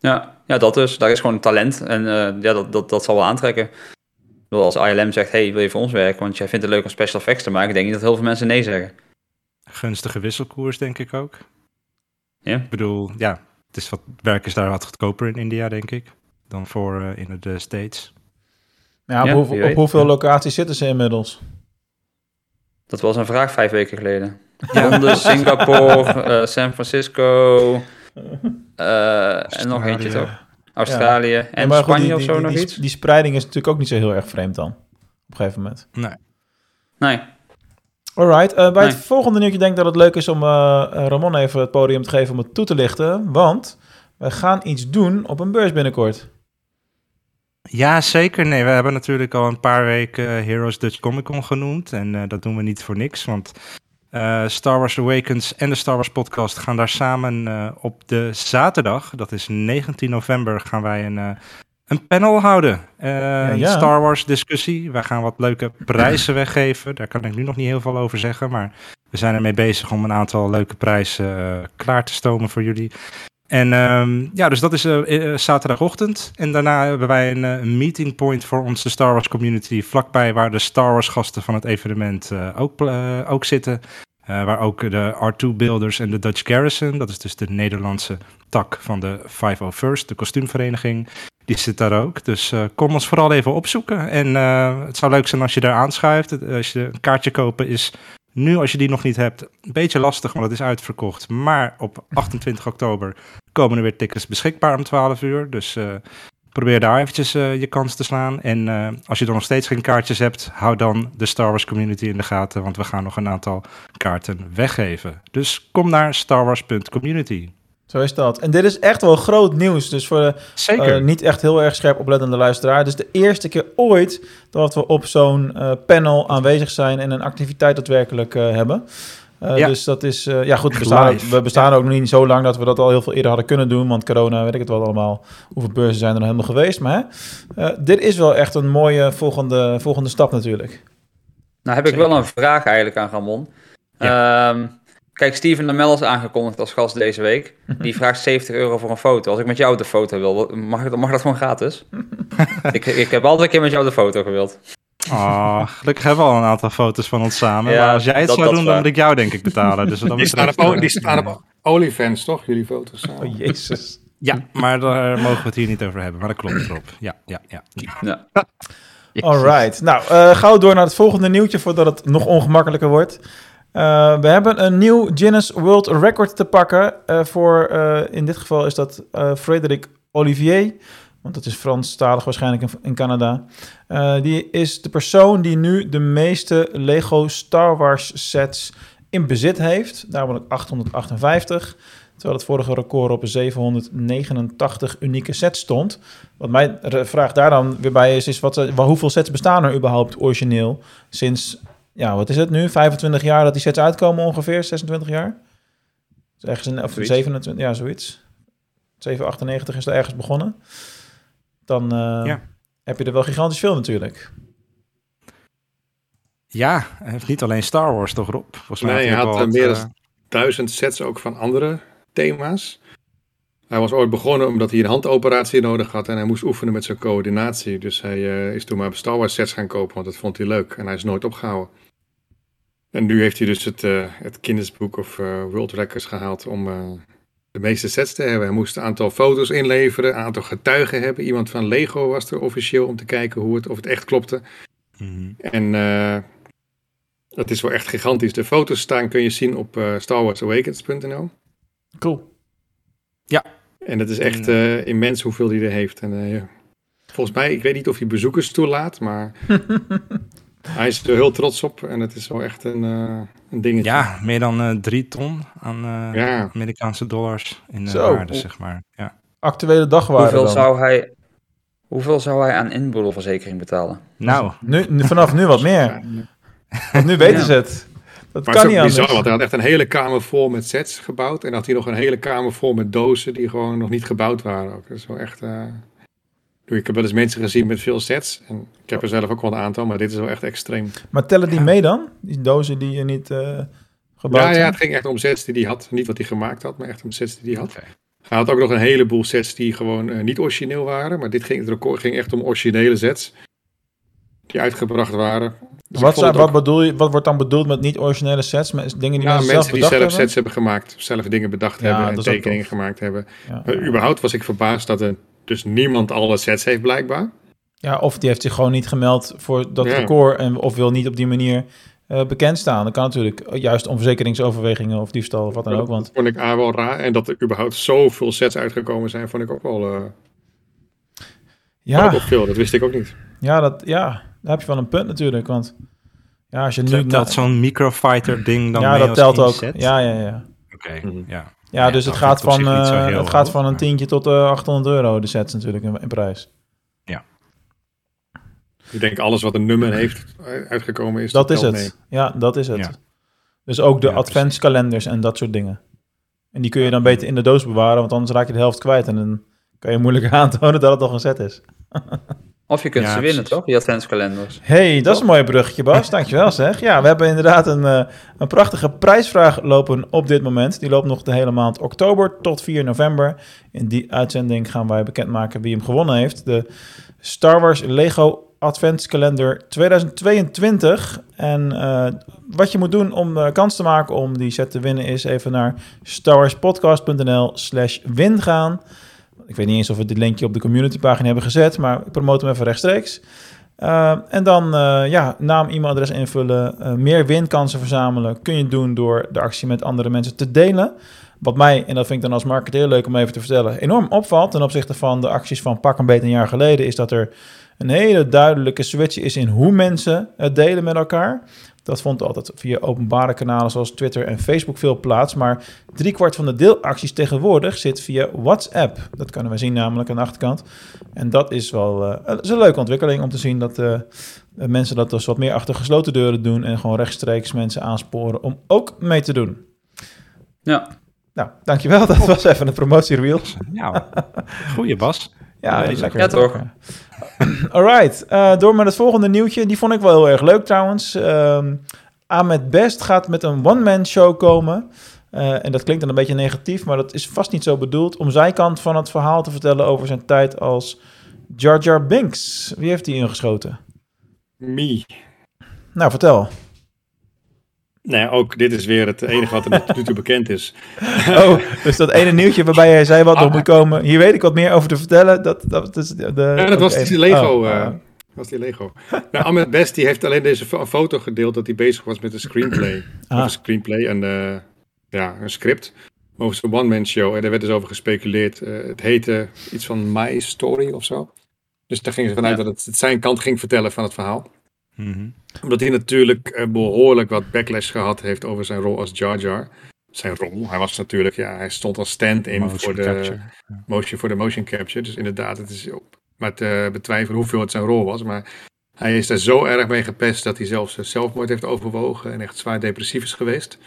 Ja, ja dat dus. Daar is gewoon talent en eh, ja, dat, dat, dat zal wel aantrekken. Bedoel, Als ILM zegt, hey, wil je voor ons werken? Want jij vindt het leuk om special effects te maken. denk ik dat heel veel mensen nee zeggen. Gunstige wisselkoers, denk ik ook. Ja. Ik bedoel, ja, het is wat, werk is daar wat goedkoper in India, denk ik, dan voor eh, in de States. Ja, op, Ja, op hoeveel Ja. locaties zitten ze inmiddels? Dat was een vraag vijf weken geleden. Londen, Singapore, eh, San Francisco en nog eentje toch? Australië Ja, en goed, Spanje die, of zo die, nog die, iets? die spreiding is natuurlijk ook niet zo heel erg vreemd dan. Op een gegeven moment. Nee. Nee. Alright, eh, bij het volgende nieuwtje denk ik dat het leuk is om eh, eh, Ramon even het podium te geven om het toe te lichten. Want we gaan iets doen op een beurs binnenkort. Ja, zeker. Nee, we hebben natuurlijk al een paar weken eh, Heroes Dutch Comic Con genoemd. En eh, dat doen we niet voor niks, want eh, Star Wars Awakens en de Star Wars podcast gaan daar samen eh, op de zaterdag, dat is 19 november, gaan wij een, eh, een panel houden. Een. Star Wars discussie. Wij gaan wat leuke prijzen weggeven. Daar kan ik nu nog niet heel veel over zeggen, maar we zijn ermee bezig om een aantal leuke prijzen klaar te stomen voor jullie. En ehm, ja, dus dat is eh, eh, zaterdagochtend. En daarna hebben wij een eh, meeting point voor onze Star Wars community vlakbij waar de Star Wars gasten van het evenement ook, ook zitten. Waar ook de R2-builders en de Dutch Garrison, dat is dus de Nederlandse tak van de 501st, de kostuumvereniging, die zit daar ook. Dus kom ons vooral even opzoeken. En het zou leuk zijn als je daar aanschuift. Als je een kaartje kopen is nu, als je die nog niet hebt, een beetje lastig, want het is uitverkocht. Maar op 28 oktober komen er weer tickets beschikbaar om 12 uur. Dus eh, probeer daar eventjes eh, je kans te slaan. En eh, als je dan nog steeds geen kaartjes hebt, hou dan de Star Wars community in de gaten, want we gaan nog een aantal kaarten weggeven. Dus kom naar starwars.community. Zo is dat. En dit is echt wel groot nieuws. Dus voor de Zeker. eh, niet echt heel erg scherp oplettende luisteraar. Dus de eerste keer ooit dat we op zo'n eh, panel aanwezig zijn en een activiteit daadwerkelijk eh, hebben. Ja. Dus dat is, ja goed, we bestaan, we bestaan ook nog niet zo lang dat we dat al heel veel eerder hadden kunnen doen. Want corona, weet ik het wel allemaal, hoeveel beurzen zijn er nog helemaal geweest. Maar hè, dit is wel echt een mooie volgende, volgende stap natuurlijk. Nou heb ik wel een vraag eigenlijk aan Ramon. Ehm, kijk, Steven Lamel is aangekondigd als gast deze week. Die vraagt 70 euro voor een foto. Als ik met jou de foto wil, mag, ik- mag dat gewoon gratis? ik, ik heb altijd een keer met jou de foto gewild. Ah, gelukkig hebben we al een aantal foto's van ons samen. Ja, maar als jij het dat- zou dat doen, dan moet ik jou denk ik betalen. Dus wat dat Die staan, op, eh, die staan op OnlyFans, toch? Jullie foto's. samen. Oh jezus. Ja, maar daar mogen we het hier niet over hebben. Maar dat klopt erop. Ja, ja, ja. Ja. Alright. Nou, eh gauw door naar het volgende nieuwtje voordat het nog ongemakkelijker wordt. Eh, we hebben een nieuw Guinness World Record te pakken. eh, voor, eh, in dit geval is dat Frédéric Olivier. Want dat is Franstalig waarschijnlijk in, Canada. Die is de persoon die nu de meeste Lego Star Wars sets in bezit heeft. Namelijk 858. Terwijl het vorige record op 789 unieke sets stond. Wat mijn vraag daar dan weer bij is, is wat, hoeveel sets bestaan er überhaupt origineel? Sinds, ja, wat is het nu? 25 jaar dat die sets uitkomen ongeveer? 26 jaar? Dus ergens in, of Zoiets. 27, ja, zoiets. 798 is er ergens begonnen. Dan eh, Ja. heb je er wel gigantisch veel natuurlijk. Ja, hij heeft niet alleen Star Wars toch, Rob? Volgens mij Nee, hij had eh, meer dan duizend sets ook van andere thema's. Hij was ooit begonnen omdat hij een handoperatie nodig had en hij moest oefenen met zijn coördinatie. Dus hij eh, is toen maar Star Wars sets gaan kopen, want dat vond hij leuk. En hij is nooit opgehouden. En nu heeft hij dus het, eh, het Guinness Book of eh, World Records gehaald om eh, de meeste sets te hebben. Hij moest een aantal foto's inleveren, een aantal getuigen hebben. Iemand van Lego was er officieel om te kijken hoe het, of het echt klopte. Mhm. En het is wel echt gigantisch. De foto's staan kun je zien op starwarsawakens.nl. Cool. En het is echt immens hoeveel hij er heeft. En, volgens mij, ik weet niet of hij bezoekers toelaat, maar hij is er heel trots op. En het is wel echt een, eh, een dingetje. Ja, meer dan eh, drie ton aan eh, Ja. Amerikaanse dollars in uh, Zo. waarde, zeg maar. Ja. Actuele dagwaarde Hoeveel dan. zou, hij, hoeveel zou hij aan inboedelverzekering betalen? Nou, Nu, vanaf nu wat meer. Want nu weten Ja. ze het. Dat Maar kan het is niet bizar, anders. want hij had echt een hele kamer vol met sets gebouwd. En had hij nog een hele kamer vol met dozen die gewoon nog niet gebouwd waren. Ook. Dat is wel echt... Ik heb wel eens mensen gezien met veel sets. En ik heb er zelf ook wel een aantal, maar dit is wel echt extreem. Maar tellen die mee dan? Die dozen die je niet eh gebouwd Ja, ja, het ging echt om sets die hij had. Niet wat hij gemaakt had, maar echt om sets die hij had. Oké. Hij had ook nog een heleboel sets die gewoon eh, niet origineel waren. Maar dit ging, het record ging echt om originele sets. Die uitgebracht waren. Dus wat, wat, bedoel je, wat wordt dan bedoeld met niet-originele sets? Met dingen die Ja, mensen, mensen, zelf die bedacht zelf hebben? sets hebben gemaakt. Zelf dingen bedacht Ja, hebben en tekeningen gemaakt hebben. Ja. Maar überhaupt was ik verbaasd dat er dus niemand alle sets heeft blijkbaar. Ja, of die heeft zich gewoon niet gemeld voor dat Ja. record en, of wil niet op die manier eh, bekend staan. Dat kan natuurlijk eh, juist om verzekeringsoverwegingen of diefstal of wat dan ook. Want Dat vond ik A wel raar. En dat er überhaupt zoveel sets uitgekomen zijn, vond ik ook wel eh ook ja, wel veel. Dat wist ik ook niet. ja, dat, ja, daar heb je wel een punt natuurlijk. Want ja, als je nu... telt zo'n microfighter ding dan ja, mee dat als telt één ook. set? Ja, ja, ja. Oké, Mhm. ja. Ja, Ja, dus dat het gaat, van, eh, het gaat van een tientje tot eh 800 euro, de sets natuurlijk in, in prijs. Ik denk alles wat een nummer heeft eh, uitgekomen is. Dat is telt het. mee. Ja, dat is het. Ja. Dus ook de Ja, adventskalenders en dat soort dingen. En die kun je dan beter in de doos bewaren, want anders raak je de helft kwijt. En dan kan je moeilijk aantonen dat het nog een set is. Of je kunt Ja, ze winnen, precies. toch? Die adventskalenders. hey, dat is een mooi bruggetje, Bas. Dankjewel, zeg. Ja, we hebben inderdaad een, eh, een prachtige prijsvraag lopen op dit moment. Die loopt nog de hele maand oktober tot 4 november. In die uitzending gaan wij bekendmaken wie hem gewonnen heeft. De Star Wars Lego Adventskalender 2022. En eh, wat je moet doen om eh, kans te maken om die set te winnen... is even naar starwarspodcast.nl slash win gaan. Ik weet niet eens of we dit linkje op de communitypagina hebben gezet... maar ik promote hem even rechtstreeks. Uh, en dan uh, ja, naam, e-mailadres invullen, uh, meer winkansen verzamelen. Kun je doen door de actie met andere mensen te delen. Wat mij, en dat vind ik dan als marketeer leuk om even te vertellen, enorm opvalt ten opzichte van de acties van pak een beter een jaar geleden, is dat er een hele duidelijke switch is in hoe mensen het delen met elkaar. Dat vond altijd via openbare kanalen zoals Twitter en Facebook veel plaats. Maar driekwart van de deelacties tegenwoordig zit via WhatsApp. Dat kunnen we zien namelijk aan de achterkant. En dat is wel uh, is een leuke ontwikkeling om te zien dat uh, mensen dat dus wat meer achter gesloten deuren doen. En gewoon rechtstreeks mensen aansporen om ook mee te doen. Ja. Nou, dankjewel. Dat was even een promotiereel. Nou, goeie Bas. Ja, Leuk. lekker. Ja, toch? Alright, uh, door met het volgende nieuwtje. Die vond ik wel heel erg leuk trouwens. Uh, Ahmed Best gaat met een one-man show komen. Uh, en dat klinkt dan een beetje negatief, maar dat is vast niet zo bedoeld. Om zijn kant van het verhaal te vertellen over zijn tijd als Jar Jar Binks. Wie heeft hij ingeschoten? Me. Nou, vertel. Nee, ook dit is weer het enige wat er tot nu toe bekend is. Oh, dus dat ene nieuwtje waarbij jij zei wat nog moet komen. Hier weet ik wat meer over te vertellen. Dat, dat, is de, ja, dat was die Lego. Oh, uh, was die Lego. nou, Ahmed Best die heeft alleen deze fo foto gedeeld dat hij bezig was met een screenplay. ah. Een screenplay, een, uh, ja, een script over zijn one-man show. En daar werd dus over gespeculeerd. Uh, het heette iets van My Story of zo. Dus daar gingen ze vanuit ja. dat het, het zijn kant ging vertellen van het verhaal. Mm -hmm. Omdat hij natuurlijk uh, behoorlijk wat backlash gehad heeft over zijn rol als Jar Jar. Zijn rol. Hij was natuurlijk, ja, hij stond als stand-in voor de capture. motion, voor de motion capture. Dus inderdaad, het is maar te betwijfelen hoeveel het zijn rol was. Maar hij is daar zo erg mee gepest dat hij zelfs zelfmoord heeft overwogen en echt zwaar depressief is geweest.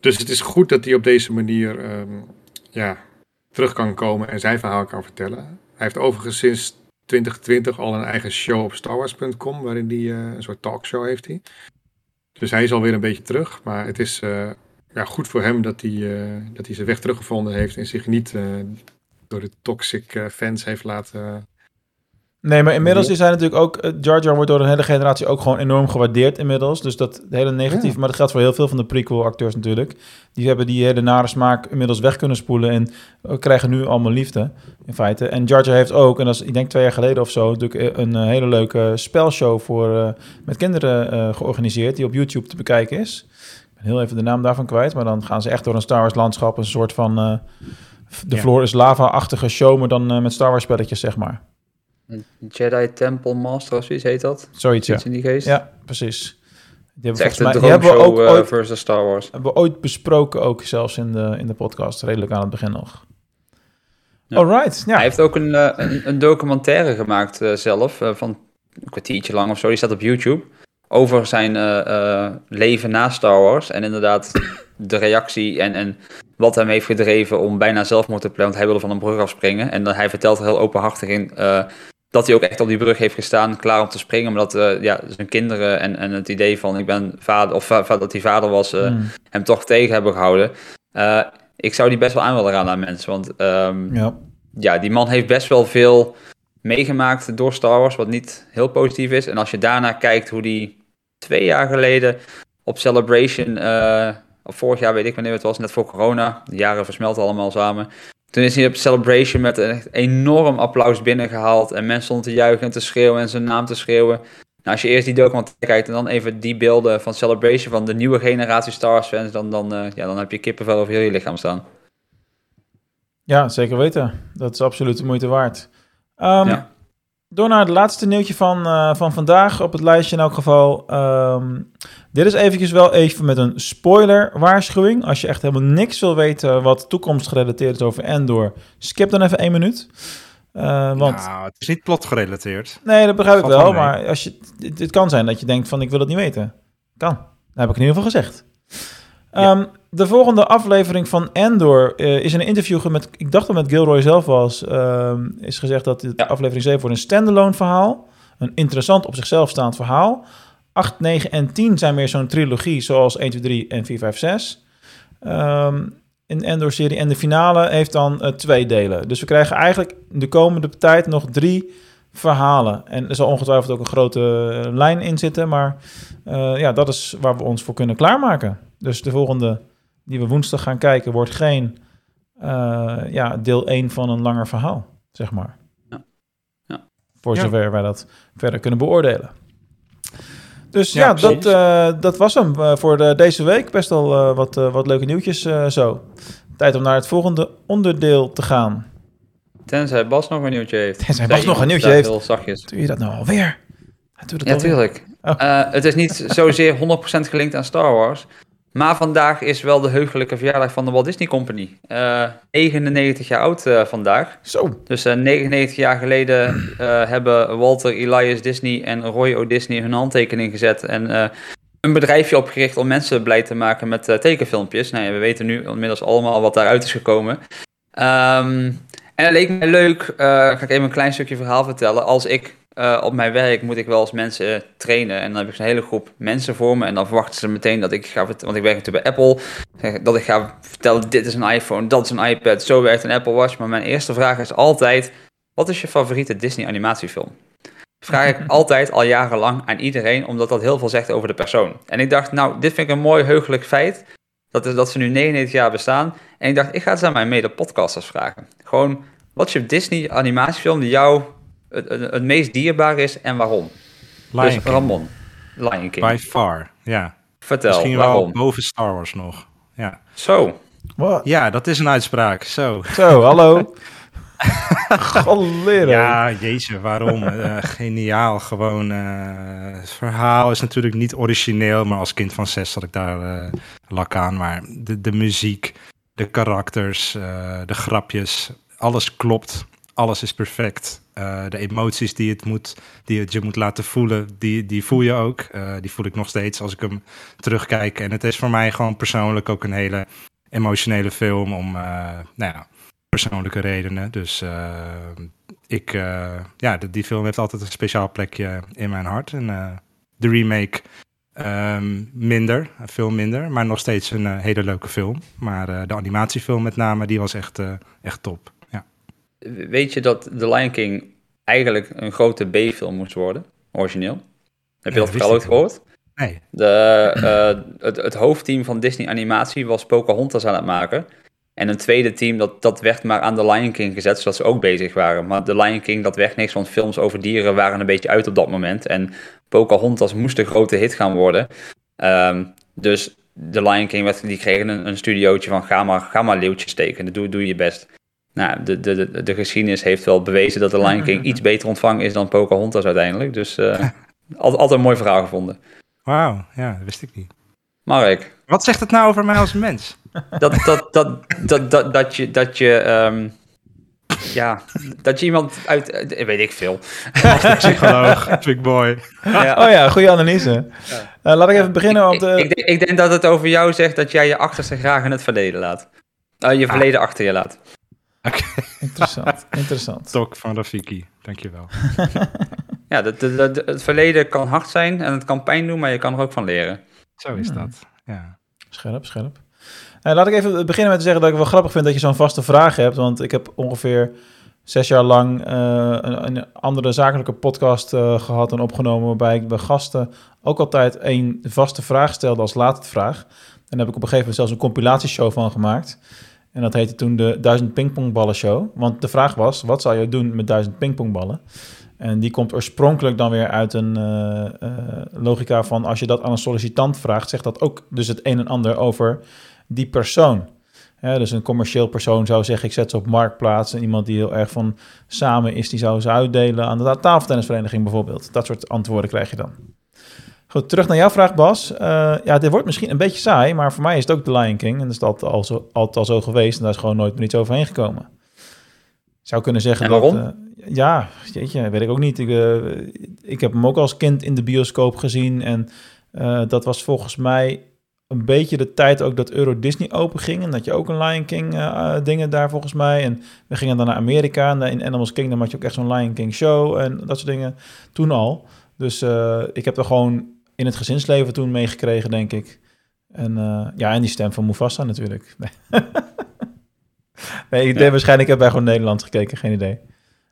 Dus het is goed dat hij op deze manier um, ja, terug kan komen en zijn verhaal kan vertellen. Hij heeft overigens sinds 2020 al een eigen show op starwars.com, waarin hij eh, een soort talkshow heeft. Dus hij is alweer een beetje terug, maar het is eh, ja, goed voor hem dat hij, eh, dat hij zijn weg teruggevonden heeft en zich niet door de toxic fans heeft laten... Nee, maar inmiddels is hij natuurlijk ook... eh, Jar Jar wordt door een hele generatie ook gewoon enorm gewaardeerd inmiddels. Dus dat hele negatief... Ja. Maar dat geldt voor heel veel van de prequel-acteurs natuurlijk. Die hebben die hele nare smaak inmiddels weg kunnen spoelen... en eh, krijgen nu allemaal liefde, in feite. En Jar Jar heeft ook, en dat is ik denk twee jaar geleden of zo... natuurlijk een eh, hele leuke spelshow voor, met kinderen georganiseerd... die op YouTube te bekijken is. Ik ben heel even de naam daarvan kwijt... maar dan gaan ze echt door een Star Wars landschap... een soort van... de Ja. floor is lava-achtige show... maar dan met Star Wars spelletjes, zeg maar. Jedi Temple Master of zoiets heet dat. Zoiets, ja. In die geest. Ja, precies. Die hebben, echt volgens een mij, die hebben we ook eh, ooit, versus Star Wars. hebben we ooit besproken, ook zelfs in de, in de podcast, redelijk aan het begin nog. Ja. Alright, ja. Hij heeft ook een, eh, een, een documentaire gemaakt eh, zelf, van een kwartiertje lang of zo. Die staat op YouTube. Over zijn leven na Star Wars. En inderdaad de reactie en, en wat hem heeft gedreven om bijna zelfmoord te plegen. Want hij wilde van een brug afspringen. En dan, hij vertelt er heel openhartig in dat hij ook echt op die brug heeft gestaan, klaar om te springen. Maar dat eh, ja, zijn kinderen en, en het idee van ik ben vader, of va- va- dat hij vader was, eh, Hmm, hem toch tegen hebben gehouden. Eh, ik zou die best wel aan willen raden aan mensen. Want ehm, ja. ja, die man heeft best wel veel meegemaakt door Star Wars, wat niet heel positief is. En als je daarna kijkt hoe die twee jaar geleden op Celebration, eh, of vorig jaar weet ik wanneer het was, net voor corona, de jaren versmelten allemaal samen. Toen is hij op Celebration met een echt enorm applaus binnengehaald en mensen stonden te juichen en te schreeuwen en zijn naam te schreeuwen. Nou, als je eerst die documentaire kijkt en dan even die beelden van Celebration van de nieuwe generatie Star Wars fans, dan, dan, eh, ja, dan heb je kippenvel over heel je lichaam staan. ja, zeker weten. Dat is absoluut de moeite waard. Ehm, Ja. Door naar het laatste nieuwtje van, eh, van vandaag op het lijstje in elk geval. Ehm, dit is eventjes wel even met een spoiler waarschuwing. Als je echt helemaal niks wil weten wat toekomstgerelateerd is over Endor, skip dan even één minuut. Eh, want Nou, het is niet plotgerelateerd. Nee, dat begrijp ik wel. Maar als je, het, het kan zijn dat je denkt van ik wil het niet weten. Kan. Dat heb ik in ieder geval gezegd. Ehm, de volgende aflevering van Endor eh, is in een interview met, ik dacht dat het met Gilroy zelf was, ehm, is gezegd dat Ja. aflevering 7 wordt een standalone verhaal. Een interessant op zichzelf staand verhaal. 8, 9 en 10 zijn meer zo'n trilogie zoals 1, 2, 3 en 4, 5, 6. Ehm, in de Endor-serie. En de finale heeft dan eh, twee delen. Dus we krijgen eigenlijk de komende tijd nog drie verhalen. En er zal ongetwijfeld ook een grote eh, lijn in zitten. Maar eh, ja, dat is waar we ons voor kunnen klaarmaken. Dus de volgende die we woensdag gaan kijken wordt geen eh, ja, deel 1 van een langer verhaal, zeg maar. Ja. Ja. Voor Ja. zover wij dat verder kunnen beoordelen. Dus ja, Ja, dat, eh, dat was hem eh, voor de, deze week. Best wel eh, wat, eh, wat leuke nieuwtjes eh, zo. Tijd om naar het volgende onderdeel te gaan. Tenzij Bas nog een nieuwtje heeft. Tenzij Bas nog een nieuwtje heeft. Heel zachtjes. Doe je dat nou alweer? Ja, alweer. tuurlijk. Oh. Eh, het is niet zozeer 100% gelinkt aan Star Wars. Maar vandaag is wel de heugelijke verjaardag van de Walt Disney Company. Eh 99 jaar oud eh, vandaag. Zo. Dus eh, 99 jaar geleden eh, hebben Walter Elias Disney en Roy O. Disney hun handtekening gezet. En eh, een bedrijfje opgericht om mensen blij te maken met eh, tekenfilmpjes. Nou ja, we weten nu inmiddels allemaal wat daaruit is gekomen. Ehm, en het leek mij leuk, eh, ga ik even een klein stukje verhaal vertellen. Als ik eh, op mijn werk moet ik wel eens mensen trainen. En dan heb ik zo'n hele groep mensen voor me. En dan verwachten ze meteen dat ik ga vertellen, want ik werk natuurlijk bij Apple. Dat ik ga vertellen, dit is een iPhone, dat is een iPad, zo werkt een Apple Watch. Maar mijn eerste vraag is altijd, wat is je favoriete Disney animatiefilm? Vraag ik altijd al jarenlang aan iedereen, omdat dat heel veel zegt over de persoon. En ik dacht, nou, dit vind ik een mooi heugelijk feit. Dat, is, dat ze nu 99 jaar bestaan. En ik dacht, ik ga het aan mijn mede-podcasters vragen. Gewoon, wat is je Disney animatiefilm die jou het, het, het meest dierbaar is en waarom? Lion dus King, Ramon, Lion King. by far. Ja, Vertel, misschien waarom? wel boven Star Wars nog. Ja. Zo, Wat? ja, dat is een uitspraak. Zo. Zo, hallo. Golleren. Ja, jezus, waarom? Eh, geniaal, gewoon. eh, het verhaal is natuurlijk niet origineel, maar als kind van zes zat ik daar eh, lak aan. Maar de, de muziek, de karakters, eh, de grapjes, alles klopt. Alles is perfect. Eh, de emoties die het, moet, die het je moet laten voelen, die, die voel je ook. Eh, die voel ik nog steeds als ik hem terugkijk. En het is voor mij gewoon persoonlijk ook een hele emotionele film om, eh, nou ja, persoonlijke redenen. Dus ik, ja, die, film heeft altijd een speciaal plekje in mijn hart. En de remake ehm, minder, veel minder, maar nog steeds een hele leuke film. Maar de animatiefilm met name, die was echt, echt top. Weet je dat The Lion King eigenlijk een grote B-film moest worden, origineel? Heb je Ja, dat verhaal ooit wel. gehoord? Nee, De, eh, het, het hoofdteam van Disney Animatie was Pocahontas aan het maken. En een tweede team, dat, dat werd maar aan The Lion King gezet, zodat ze ook bezig waren. Maar The Lion King, dat werd niks, want films over dieren waren een beetje uit op dat moment. En Pocahontas moest een grote hit gaan worden. Ehm, dus The Lion King, werd, die kregen een, een studiootje van ga maar, ga maar leeuwtjes steken, doe, doe je best. Nou, de, de, de, de geschiedenis heeft wel bewezen dat The Lion King iets beter ontvangen is dan Pocahontas uiteindelijk. Dus eh, altijd, altijd een mooi verhaal gevonden. wauw, ja, dat wist ik niet. Mark, Wat zegt het nou over mij als mens? dat, dat, dat, dat, dat, dat je, dat je, ehm, ja, dat je iemand uit, eh, weet ik veel. Psycholoog, big boy. Ja. Oh ja, goede analyse. Eh, laat ik even beginnen, want... ik, eh, ik, denk, ik denk dat het over jou zegt dat jij je achterste graag in het verleden laat. Je verleden achter je laat. Interessant, interessant. Tok van Rafiki, dankjewel. Ja, dat, dat, dat- het verleden kan hard zijn en het kan pijn doen, maar je kan er ook van leren. Zo is dat, ja. Scherp, scherp. Eh, laat ik even beginnen met te zeggen dat ik wel grappig vind dat je zo'n vaste vraag hebt. Want ik heb ongeveer zes jaar lang eh, een, een andere zakelijke podcast eh, gehad en opgenomen. Waarbij ik bij gasten ook altijd een vaste vraag stelde als laatste vraag. En daar heb ik op een gegeven moment zelfs een compilatieshow van gemaakt. En dat heette toen de Duizend Pingpongballen Show. Want de vraag was, wat zou je doen met duizend pingpongballen? En die komt oorspronkelijk dan weer uit een eh, eh, logica van... als je dat aan een sollicitant vraagt, zegt dat ook dus het een en ander over die persoon. Dus een commercieel persoon zou zeggen, ik zet ze op marktplaats. En iemand die heel erg van samen is, die zou ze uitdelen aan de tafeltennisvereniging bijvoorbeeld. Dat soort antwoorden krijg je dan. Goed, terug naar jouw vraag, Bas. Eh, ja, dit wordt misschien een beetje saai, maar voor mij is het ook The Lion King. En dat is altijd al zo, altijd al zo geweest en daar is gewoon nooit meer iets overheen gekomen. Ik zou kunnen zeggen En dat... waarom? eh, ja, jeetje, weet ik ook niet. Ik, eh, ik heb hem ook als kind in de bioscoop gezien. En dat was volgens mij een beetje de tijd ook dat Euro Disney open ging. En dat je ook een Lion King dingen daar volgens mij. En we gingen dan naar Amerika. En in Animals Kingdom had je ook echt zo'n Lion King show en dat soort dingen. Toen al. Dus ik heb er gewoon in het gezinsleven toen meegekregen, denk ik. En eh, ja, en die stem van Mufasa natuurlijk. Nee, nee ik denk waarschijnlijk heb wij gewoon Nederland gekeken, geen idee.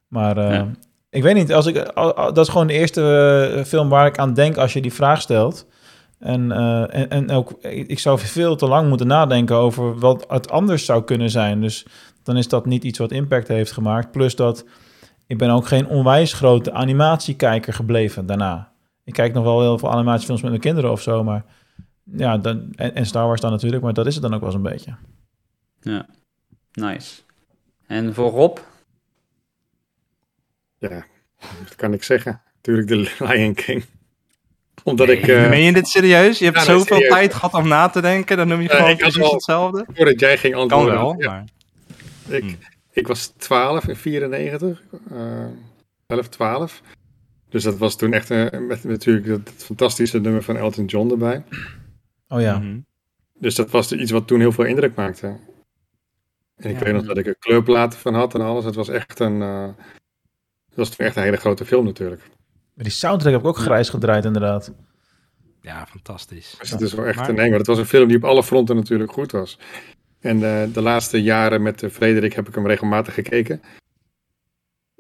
Maar eh, Ja. ik weet niet, als ik, al- al- dat is gewoon de eerste eh, film waar ik aan denk als je die vraag stelt. En, en, en ook, ik zou veel te lang moeten nadenken over wat het anders zou kunnen zijn. Dus dan is dat niet iets wat impact heeft gemaakt. Plus dat ik ben ook geen onwijs grote animatiekijker gebleven daarna. Ik kijk nog wel heel veel animatiefilms met mijn kinderen of zo, maar ja, dan, en, en Star Wars dan natuurlijk, maar dat is het dan ook wel eens een beetje. Ja, nice. En voor Rob? Ja, wat kan ik zeggen? Natuurlijk de Lion King. Omdat ik, eh, Meen je dit serieus? Je hebt Ja, zoveel serieus. tijd gehad om na te denken, dan noem je gewoon precies wel- hetzelfde? voordat jij ging Kan antwoorden. wel, ja, maar... ik, Hmm. ik was 12 in 94, eh 11, 12. Dus dat was toen echt eh, met natuurlijk dat, dat fantastische nummer van Elton John erbij. Oh ja, Mhm. Dus dat was iets wat toen heel veel indruk maakte. En ik Ja. weet nog dat ik er kleurplaten van had en alles. Het was echt een, eh, het was toen echt een hele grote film natuurlijk. maar die soundtrack heb ik ook grijs gedraaid inderdaad. Ja, fantastisch. Dus het is wel echt Maar- een eng. Maar het was een film die op alle fronten natuurlijk goed was. En eh, de laatste jaren met Frederik heb ik hem regelmatig gekeken.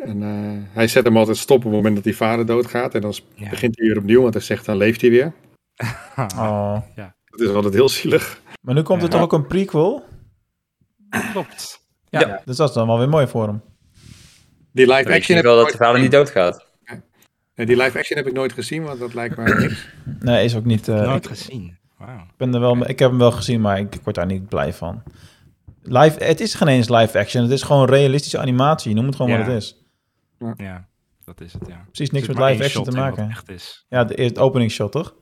En eh, hij zet hem altijd stop op het moment dat die vader doodgaat. En dan Ja. begint hij weer opnieuw, want hij zegt dan leeft hij weer. Oh. Dat is altijd heel zielig. Maar nu komt er Ja. toch ook een prequel? Klopt. Ja. Dus dat is dan wel weer mooi voor hem. Die live action, heb wel ik dat de vader niet doodgaat? Nee, die live action heb ik nooit gezien, want dat lijkt me niks. Nee, is ook niet... eh, Nooit ik, gezien. Wauw. ben er wel, ik heb hem wel gezien, maar ik, ik word daar niet blij van. Live, het is geen eens live action. Het is gewoon realistische animatie. Noem het gewoon Ja. wat het is. Ja, dat is het, ja. Precies niks met live action te maken. echt is. Ja, de eerste opening shot, toch?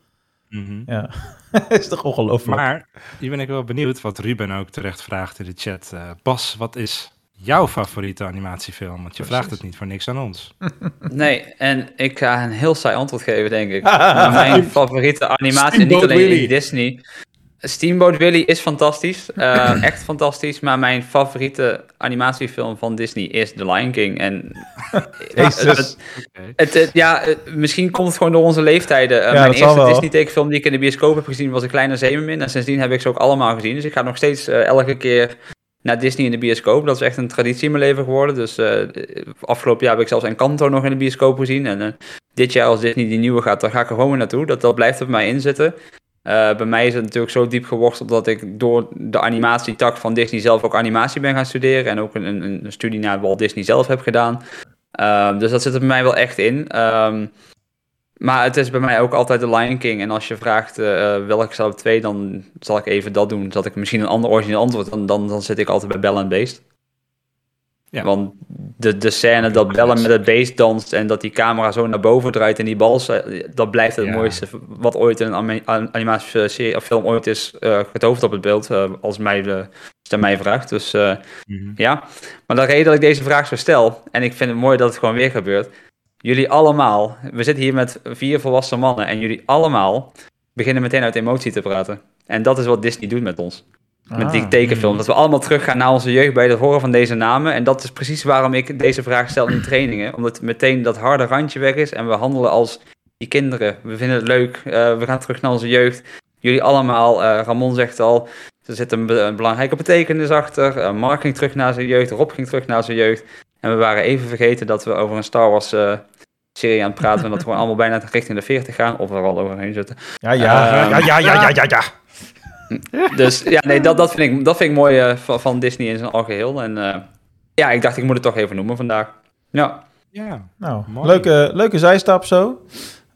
Mhm. Ja. is toch ongelooflijk? Maar hier ben ik wel benieuwd, wat Ruben ook terecht vraagt in de chat. Eh, Bas, wat is jouw favoriete animatiefilm? Want je vraagt het niet voor niks aan ons. Nee, en ik ga een heel saai antwoord geven, denk ik. Mijn favoriete animatie, niet alleen in. Disney. Steamboat Willie is fantastisch. eh, echt fantastisch. Maar mijn favoriete animatiefilm van Disney is The Lion King. En Jezus. het, het, het- het- ja, het- misschien komt het gewoon door onze leeftijden. Eh, Ja, mijn eerste. Disney-tekenfilm die ik in de bioscoop heb gezien was Een Kleine Zeemermin. En sindsdien heb ik ze ook allemaal gezien. Dus ik ga nog steeds eh, elke keer naar Disney in de bioscoop. Dat is echt een traditie in mijn leven geworden. Dus eh, afgelopen jaar heb ik zelfs Encanto nog in de bioscoop gezien. En eh, dit jaar als Disney die nieuwe gaat, dan ga ik er gewoon weer naartoe. Dat, dat blijft bij mij in Eh, bij mij is het natuurlijk zo diep geworteld dat ik door de animatietak van Disney zelf ook animatie ben gaan studeren. En ook een, een, studie naar Walt Disney zelf heb gedaan. Ehm, dus dat zit er bij mij wel echt in. Ehm, maar het is bij mij ook altijd The Lion King. En als je vraagt eh eh, welke ik twee, dan zal ik even dat doen. Zodat ik misschien een ander origineel antwoord. Dan, dan, dan zit ik altijd bij Bell and Beast. Ja. Want de, de scène dat Bellen met het beest danst en dat die camera zo naar boven draait en die bal, eh, dat blijft het Ja. mooiste wat ooit in een anima- an- animatieserie of film ooit is eh getoofd op het beeld, eh, als mij de, als aan mij vraagt. Dus eh, Mhm. ja, maar de reden dat ik deze vraag zo stel, en ik vind het mooi dat het gewoon weer gebeurt. Jullie allemaal, we zitten hier met vier volwassen mannen en jullie allemaal beginnen meteen uit emotie te praten. En dat is wat Disney doet met ons. Met die Ah. tekenfilm. Dat we allemaal teruggaan naar onze jeugd bij het horen van deze namen. En dat is precies waarom ik deze vraag stel in trainingen. Omdat meteen dat harde randje weg is en we handelen als die kinderen. We vinden het leuk. eh, we gaan terug naar onze jeugd. Jullie allemaal, eh, Ramon zegt al, er zit een, be- een belangrijke betekenis achter. Eh, Mark ging terug naar zijn jeugd, Rob ging terug naar zijn jeugd. En we waren even vergeten dat we over een Star Wars eh, serie aan het praten. en dat we allemaal bijna richting de 40 gaan. Of we er al overheen zitten. Ja, ja, Ehm, ja, ja, ja, ja, ja, ja. Dus ja, nee, dat, dat, vind, ik, dat vind ik mooi eh, van, van Disney in zijn algeheel. En eh, ja, ik dacht ik moet het toch even noemen vandaag. Ja, Ja, Nou, Mooi. leuke, leuke zijstap zo.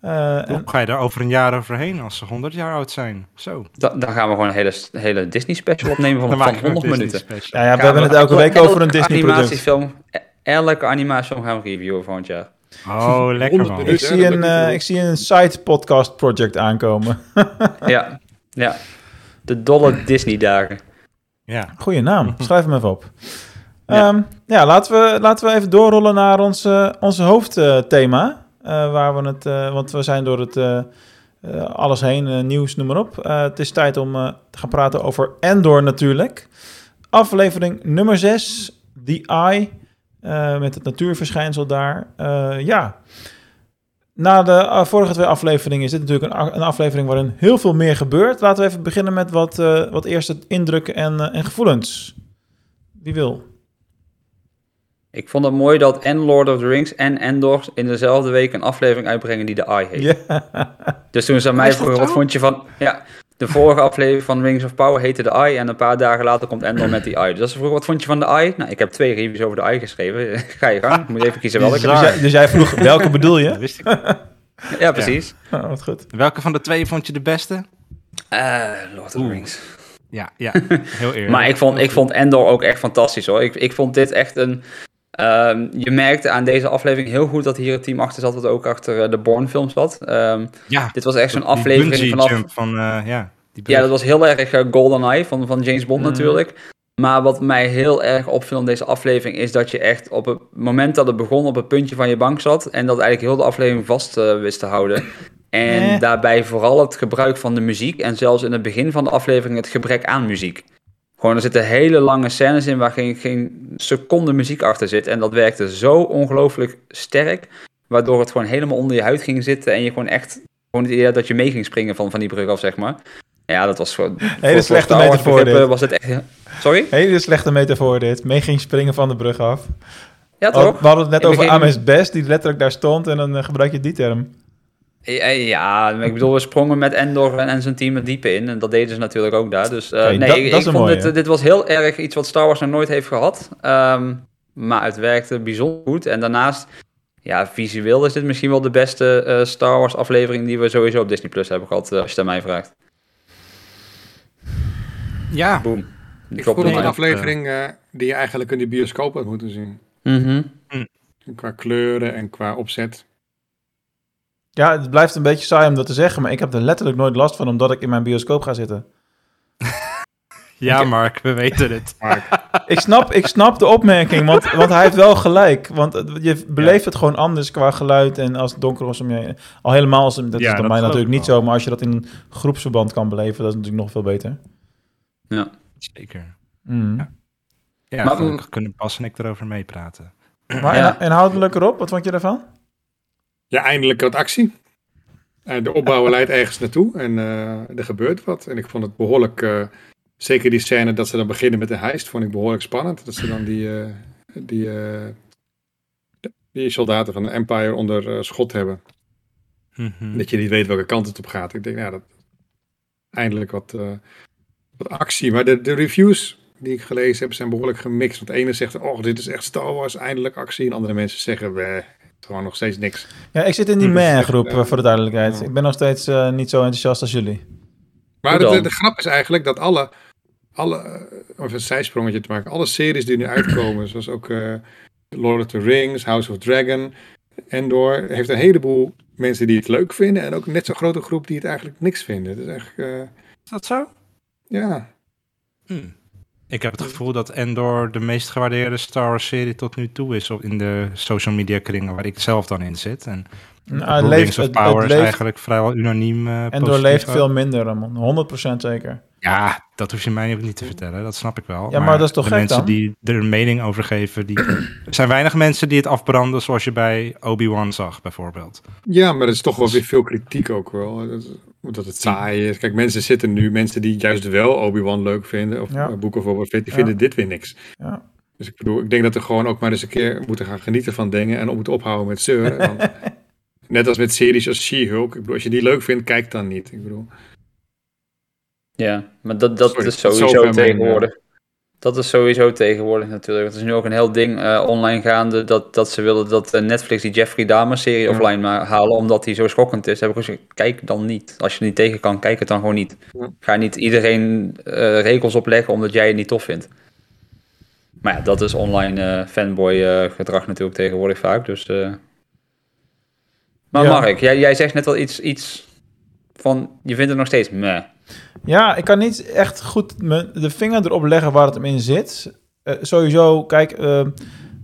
Eh, en- hoe ga je daar over een jaar overheen als ze 100 jaar oud zijn? Zo. da- dan gaan we gewoon een hele, hele Disney special opnemen van, van maken we een 100 Disney minuten. ja, ja, we hebben het elke week over een Disney-product. animatiefilm. Elke animatiefilm gaan we reviewen volgend jaar. Oh, lekker 100 man. Ik zie, een, ik zie een side podcast project aankomen. Ja, ja. De dolle Disney dagen. Ja. Goeie naam, schrijf hem even op. Ja. Ja, ja laten, we, laten we even doorrollen naar ons, eh, onze hoofdthema. eh, waar we het, eh, want we zijn door het eh, eh, alles heen, nieuws, noem maar op. Eh, het is tijd om eh, te gaan praten over Endor natuurlijk. Aflevering nummer 6, The Eye, eh, met het natuurverschijnsel daar. Eh, ja, na de eh, vorige twee afleveringen is dit natuurlijk een, aflevering waarin heel veel meer gebeurt. Laten we even beginnen met wat, eh, wat eerste indrukken en, eh, en gevoelens. Wie wil? Ik vond het mooi dat en Lord of the Rings en Endor in dezelfde week een aflevering uitbrengen die de Eye heet. Ja. Dus toen ze aan mij vroegen, wat vond je van... Ja, de vorige aflevering van Rings of Power heette de Eye en een paar dagen later komt Endor met die Eye. Dus als ze vroegen, wat vond je van de Eye? Nou, ik heb twee reviews over de Eye geschreven. Ga je gang, moet je even kiezen welke. Dus jij, dus jij vroeg, welke bedoel je? Dat wist ik. Ja, precies. Oh, wat goed. Welke van de twee vond je de beste? Eh, Lord of the Rings. Ja, ja. Heel eerlijk. Maar ik vond, ik vond Endor ook echt fantastisch hoor. Ik, ik vond dit echt een... ehm, je merkte aan deze aflevering heel goed dat hier het team achter zat, wat ook achter eh, de Bourne films zat. Ehm, Ja, dit was echt zo'n aflevering vanaf... van, eh, ja. Die Ja, dat was heel erg eh, GoldenEye van, van James Bond Mhm. natuurlijk. Maar wat mij heel erg opviel in deze aflevering is dat je echt op het moment dat het begon op het puntje van je bank zat en dat eigenlijk heel de aflevering vast wist te houden. En daarbij vooral het gebruik van de muziek en zelfs in het begin van de aflevering het gebrek aan muziek. Gewoon, er zitten hele lange scènes in waar geen, geen seconde muziek achter zit. En dat werkte zo ongelooflijk sterk, waardoor het gewoon helemaal onder je huid ging zitten en je gewoon echt gewoon het idee dat je mee ging springen van, van die brug af, zeg maar. Ja, dat was gewoon... Hele voor- slechte voor metafoor dit. Was het echt... Sorry? Hele slechte metafoor dit. Mee ging springen van de brug af. Ja, toch? we hadden het net over begin- Ames Best, die letterlijk daar stond. En dan eh, gebruik je die term. Ja, ja, maar ik bedoel, we sprongen met Endor en, zijn team het diepe in. En dat deden ze natuurlijk ook daar. Dus eh, nee, dat- ik, dat vond dit, dit was heel erg iets wat Star Wars nog nooit heeft gehad. Ehm, maar het werkte bijzonder goed. En daarnaast, ja, visueel is dit misschien wel de beste eh, Star Wars aflevering die we sowieso op Disney Plus hebben gehad, eh, als je het aan mij vraagt. Ja, Boom. Ik vond het een aflevering eh, die je eigenlijk in de bioscoop had moeten zien. Mhm. Qua kleuren en qua opzet. Ja, het blijft een beetje saai om dat te zeggen. Maar ik heb er letterlijk nooit last van, omdat ik in mijn bioscoop ga zitten. Ja, Mark, we weten het. Ik snap, ik snap de opmerking, want, want hij heeft wel gelijk. Want je beleeft het gewoon anders qua geluid en als het donker was om je. Al helemaal, als, dat is Ja, dat mij natuurlijk niet wel. zo. Maar als je dat in een groepsverband kan beleven, dat is natuurlijk nog veel beter. Ja. Zeker. Mm. Ja. Ja, Maar- gelukkig kunnen Bas en ik erover meepraten. Maar Ja. inhou- inhoudelijk erop, wat vond je daarvan? Ja, eindelijk wat actie. Eh, de opbouw leidt ergens naartoe en eh, er gebeurt wat. En ik vond het behoorlijk, eh, zeker die scène dat ze dan beginnen met de heist, vond ik behoorlijk spannend. Dat ze dan die, die, die soldaten van de Empire onder schot hebben. Mhm. Dat je niet weet welke kant het op gaat. Ik denk, ja, dat eindelijk wat, wat actie. Maar de, de reviews die ik gelezen heb zijn behoorlijk gemixt. Want de ene zegt, oh, dit is echt Star Wars, eindelijk actie. En andere mensen zeggen, "Weh, het is gewoon nog steeds niks. Ja, ik zit in die is echt, meh-groep, eh, voor de duidelijkheid. ja. Ik ben nog steeds eh, niet zo enthousiast als jullie. Maar de, grap is eigenlijk dat alle, alle eh, of een zijsprongetje te maken, alle series die nu uitkomen, zoals ook eh, Lord of the Rings, House of Dragon, Endor, heeft een heleboel mensen die het leuk vinden en ook een net zo'n grote groep die het eigenlijk niks vinden. Is echt, eh, Is dat zo? ja, Hm. Ik heb het gevoel dat Endor de meest gewaardeerde Star Wars serie tot nu toe is op in de social media kringen waar ik zelf dan in zit. En Nou, leeft, of het, Power is leeft, eigenlijk vrijwel unaniem eh en positief doorleeft ook. veel minder, Ramon. 100% zeker. Ja, dat hoef je mij ook niet te vertellen, dat snap ik wel. Ja, maar dat is toch de gek mensen dan? die er een mening over geven, die... er zijn weinig mensen die het afbranden zoals je bij Obi-Wan zag, bijvoorbeeld. ja, maar er is toch wel weer veel kritiek ook wel. Dat, dat het saai is. Kijk, mensen zitten nu, mensen die juist wel Obi-Wan leuk vinden, of Ja. ja. boeken Fett, die Ja. vinden dit weer niks. Ja. Dus ik bedoel, ik denk dat we gewoon ook maar eens een keer moeten gaan genieten van dingen en op moeten ophouden met zeuren. Want net als met series als She-Hulk, ik bedoel, als je die leuk vindt, kijk dan niet. Ik bedoel, Ja, maar dat, dat Sorry, is sowieso mijn, tegenwoordig. Dat is sowieso tegenwoordig natuurlijk. Het is nu ook een heel ding eh, online gaande dat, dat ze willen dat eh, Netflix die Jeffrey Dahmer serie Ja. offline halen omdat die zo schokkend is. Heb ik gezegd, kijk dan niet. Als je er niet tegen kan, kijk het dan gewoon niet. Ja. Ga niet iedereen eh, regels opleggen omdat jij het niet tof vindt. Maar ja, dat is online fanboy gedrag natuurlijk tegenwoordig vaak. Dus. Maar Ja. Mark, jij, jij zegt net al iets, iets van, je vindt het nog steeds meh. Ja, ik kan niet echt goed me- de vinger erop leggen waar het hem in zit. Eh, sowieso, kijk, eh,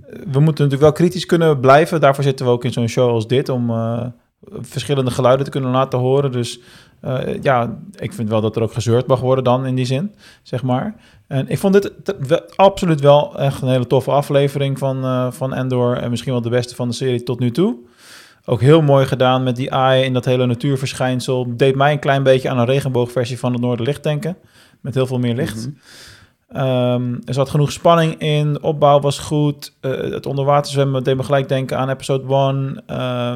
we moeten natuurlijk wel kritisch kunnen blijven. Daarvoor zitten we ook in zo'n show als dit, om eh, verschillende geluiden te kunnen laten horen. Dus ja, ik vind wel dat er ook gezeurd mag worden dan in die zin, zeg maar. En ik vond dit absoluut wel echt een hele toffe aflevering van, van Endor. En misschien wel de beste van de serie tot nu toe. Ook heel mooi gedaan met die AI en dat hele natuurverschijnsel. Deed mij een klein beetje aan een regenboogversie van het Noorderlicht denken. Met heel veel meer licht. Ehm, er zat genoeg spanning in. De opbouw was goed. Eh, het onderwaterzwemmen deed me gelijk denken aan episode 1. Eh,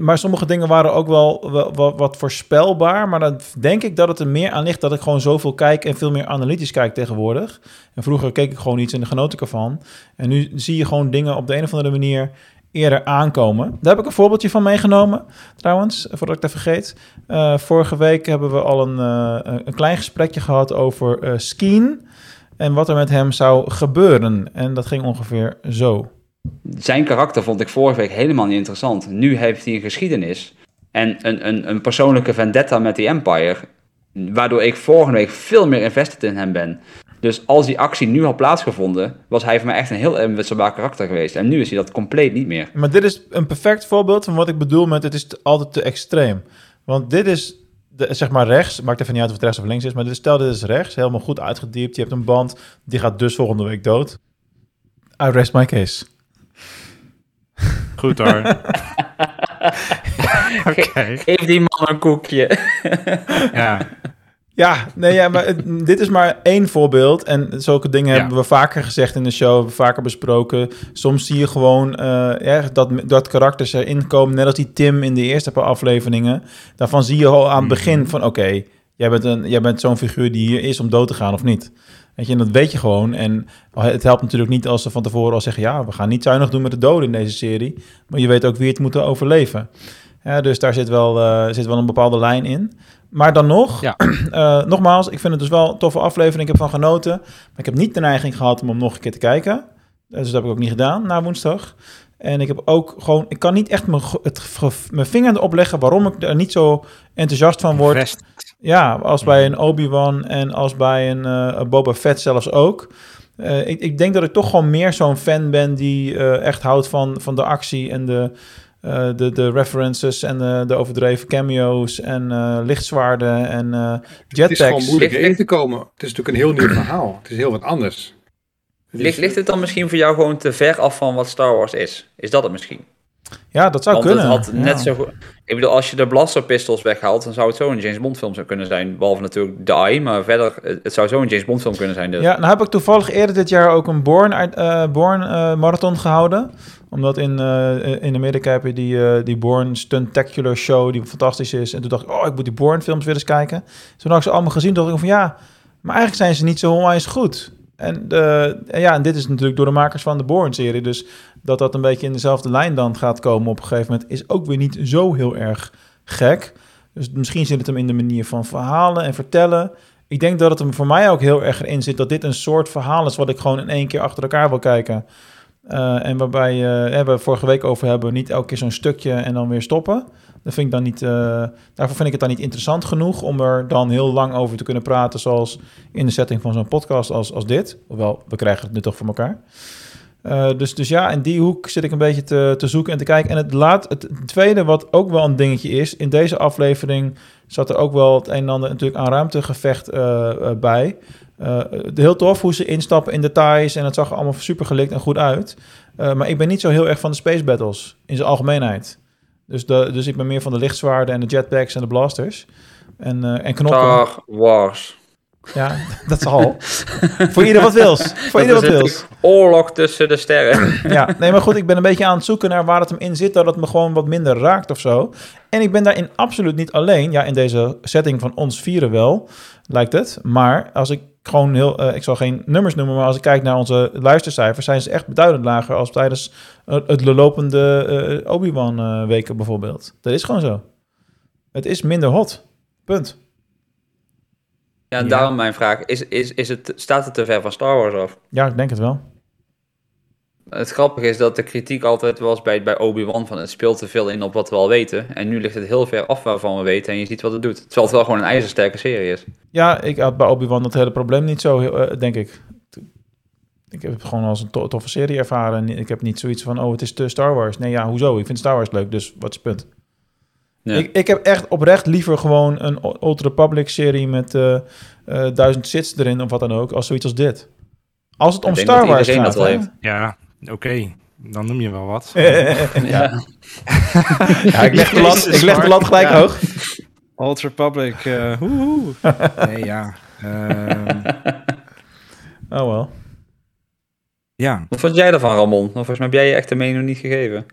maar sommige dingen waren ook wel, wel, wel wat voorspelbaar. Maar dan denk ik dat het er meer aan ligt dat ik gewoon zoveel kijk en veel meer analytisch kijk tegenwoordig. En vroeger keek ik gewoon iets en genoot ik ervan. En nu zie je gewoon dingen op de een of andere manier eerder aankomen. Daar heb ik een voorbeeldje van meegenomen, trouwens, voordat ik dat vergeet. Eh, vorige week hebben we al een, eh, een klein gesprekje gehad over eh Skeen en wat er met hem zou gebeuren. En dat ging ongeveer zo. zijn karakter vond ik vorige week helemaal niet interessant. Nu heeft hij een geschiedenis en een, een, een persoonlijke vendetta met die Empire, waardoor ik volgende week veel meer invested in hem ben. Dus als die actie nu had plaatsgevonden, was hij voor mij echt een heel inwisselbaar karakter geweest. En nu is hij dat compleet niet meer. Maar dit is een perfect voorbeeld van wat ik bedoel met het is te- altijd te extreem. Want dit is, de, zeg maar rechts, maakt even niet uit of het rechts of links is, maar dit, stel dit is rechts, helemaal goed uitgediept. Je hebt een band, die gaat dus volgende week dood. I rest my case. Goed hoor. Oké. Geef die man een koekje. Ja. Ja, nee, ja, maar het- dit is maar één voorbeeld. En zulke dingen Ja. hebben we vaker gezegd in de show, vaker besproken. Soms zie je gewoon eh, ja, dat, dat karakters erin komen, net als die Tim in de eerste paar afleveringen. Daarvan zie je al aan het begin van, oké, jij bent, een- jij bent zo'n figuur die hier is om dood te gaan of niet. Weet je, en dat weet je gewoon. En het helpt natuurlijk niet als ze van tevoren al zeggen, ja, we gaan niet zuinig doen met de doden in deze serie. Maar je weet ook wie het moet overleven. Ja, dus daar zit wel, eh, zit wel een bepaalde lijn in. Maar dan nog, Ja. eh, nogmaals, ik vind het dus wel een toffe aflevering. Ik heb van genoten. Maar ik heb niet de neiging gehad om hem nog een keer te kijken. Eh, Dus dat heb ik ook niet gedaan na woensdag. En ik heb ook gewoon, ik kan niet echt mijn, het, mijn vinger erop leggen waarom ik er niet zo enthousiast van word. Ja, als bij een Obi-Wan en als bij een eh, Boba Fett zelfs ook. Ik, ik denk dat ik toch gewoon meer zo'n fan ben die echt houdt van, van de actie en de, eh, de, de references en de, de overdreven cameo's en eh, lichtzwaarden en eh, Het is gewoon jetpacks. moeilijk Ligt- in te komen. Het is natuurlijk een heel nieuw verhaal. Het is heel wat anders. Ligt, ligt het dan misschien voor jou gewoon te ver af van wat Star Wars is? Is dat het misschien? Ja, dat zou Want kunnen. het had ja. net zo goed... Ik bedoel, als je de blaster pistols weghaalt, dan zou het zo een James Bond film zou kunnen zijn. Behalve natuurlijk de AI, maar verder, het zou zo een James Bond film kunnen zijn. Dus. Ja, nou heb ik toevallig eerder dit jaar ook een Born, eh, Born eh, marathon gehouden. Omdat in, eh, in Amerika heb je die, die Born Stuntacular show die fantastisch is. En toen dacht ik, oh, ik moet die Born films weer eens kijken. Toen had ik ze allemaal gezien, dacht ik van ja, maar eigenlijk zijn ze niet zo onwijs goed. En, en ja, en dit is natuurlijk door de makers van de Born-serie. Dus dat dat een beetje in dezelfde lijn dan gaat komen op een gegeven moment... is ook weer niet zo heel erg gek. Dus misschien zit het hem in de manier van verhalen en vertellen. Ik denk dat het hem voor mij ook heel erg in zit... dat dit een soort verhaal is wat ik gewoon in één keer achter elkaar wil kijken. Eh, en waarbij hè, we vorige week over hebben... niet elke keer zo'n stukje en dan weer stoppen. Dat vind ik dan niet, eh, daarvoor vind ik het dan niet interessant genoeg... om er dan heel lang over te kunnen praten... zoals in de setting van zo'n podcast als, als dit. Hoewel, we krijgen het nu toch voor elkaar. Eh, dus, dus ja, in die hoek zit ik een beetje te, te zoeken en te kijken. En het, laat, het tweede, wat ook wel een dingetje is, in deze aflevering zat er ook wel het een en ander natuurlijk aan ruimtegevecht eh, bij. Heel tof hoe ze instappen in details en het zag er allemaal super gelikt en goed uit. Maar ik ben niet zo heel erg van de space battles in zijn algemeenheid. Dus, dus ik ben meer van de lichtzwaarden en de jetpacks en de blasters. En, en knokken. Star. Ja, dat is al. Voor ieder wat wils. Voor ieder wat wils. Oorlog tussen de sterren. Ja, nee, maar goed, ik ben een beetje aan het zoeken naar waar het hem in zit, dat het me gewoon wat minder raakt of zo. En ik ben daarin absoluut niet alleen. Ja, in deze setting van ons vieren wel, lijkt het. Maar als ik gewoon heel, eh, ik zal geen nummers noemen, maar als ik kijk naar onze luistercijfers, zijn ze echt beduidend lager als tijdens eh, het lopende eh, Obi-Wan eh, weken bijvoorbeeld. Dat is gewoon zo. Het is minder hot. Punt. Ja, daarom mijn vraag. Is, is, is het, staat het te ver van Star Wars af? Ja, ik denk het wel. Het grappige is dat de kritiek altijd was bij, bij Obi-Wan van het speelt te veel in op wat we al weten. En nu ligt het heel ver af waarvan we weten en je ziet wat het doet. Terwijl het wel gewoon een ijzersterke serie is. Ja, ik had bij Obi-Wan dat hele probleem niet zo, heel, eh, denk ik. Ik heb het gewoon als een to- toffe serie ervaren. En ik heb niet zoiets van, oh, het is te Star Wars. Nee, ja, hoezo? Ik vind Star Wars leuk, dus wat is het punt? Ja. Ik, ik heb echt oprecht liever gewoon een Old Republic serie met eh eh, duizend sits erin of wat dan ook, als zoiets als dit. Als het om Ik Star Wars gaat. dat wel hè? heeft. Ja, oké. Dan noem je wel wat. ja. ja, ik leg de lat, ik leg de lat gelijk Ja. hoog. Old Republic, eh woehoe. Nee, ja. Ehm, Oh wel. ja, Wat vond jij ervan, Ramon? Want Volgens mij heb jij je echte mening niet gegeven.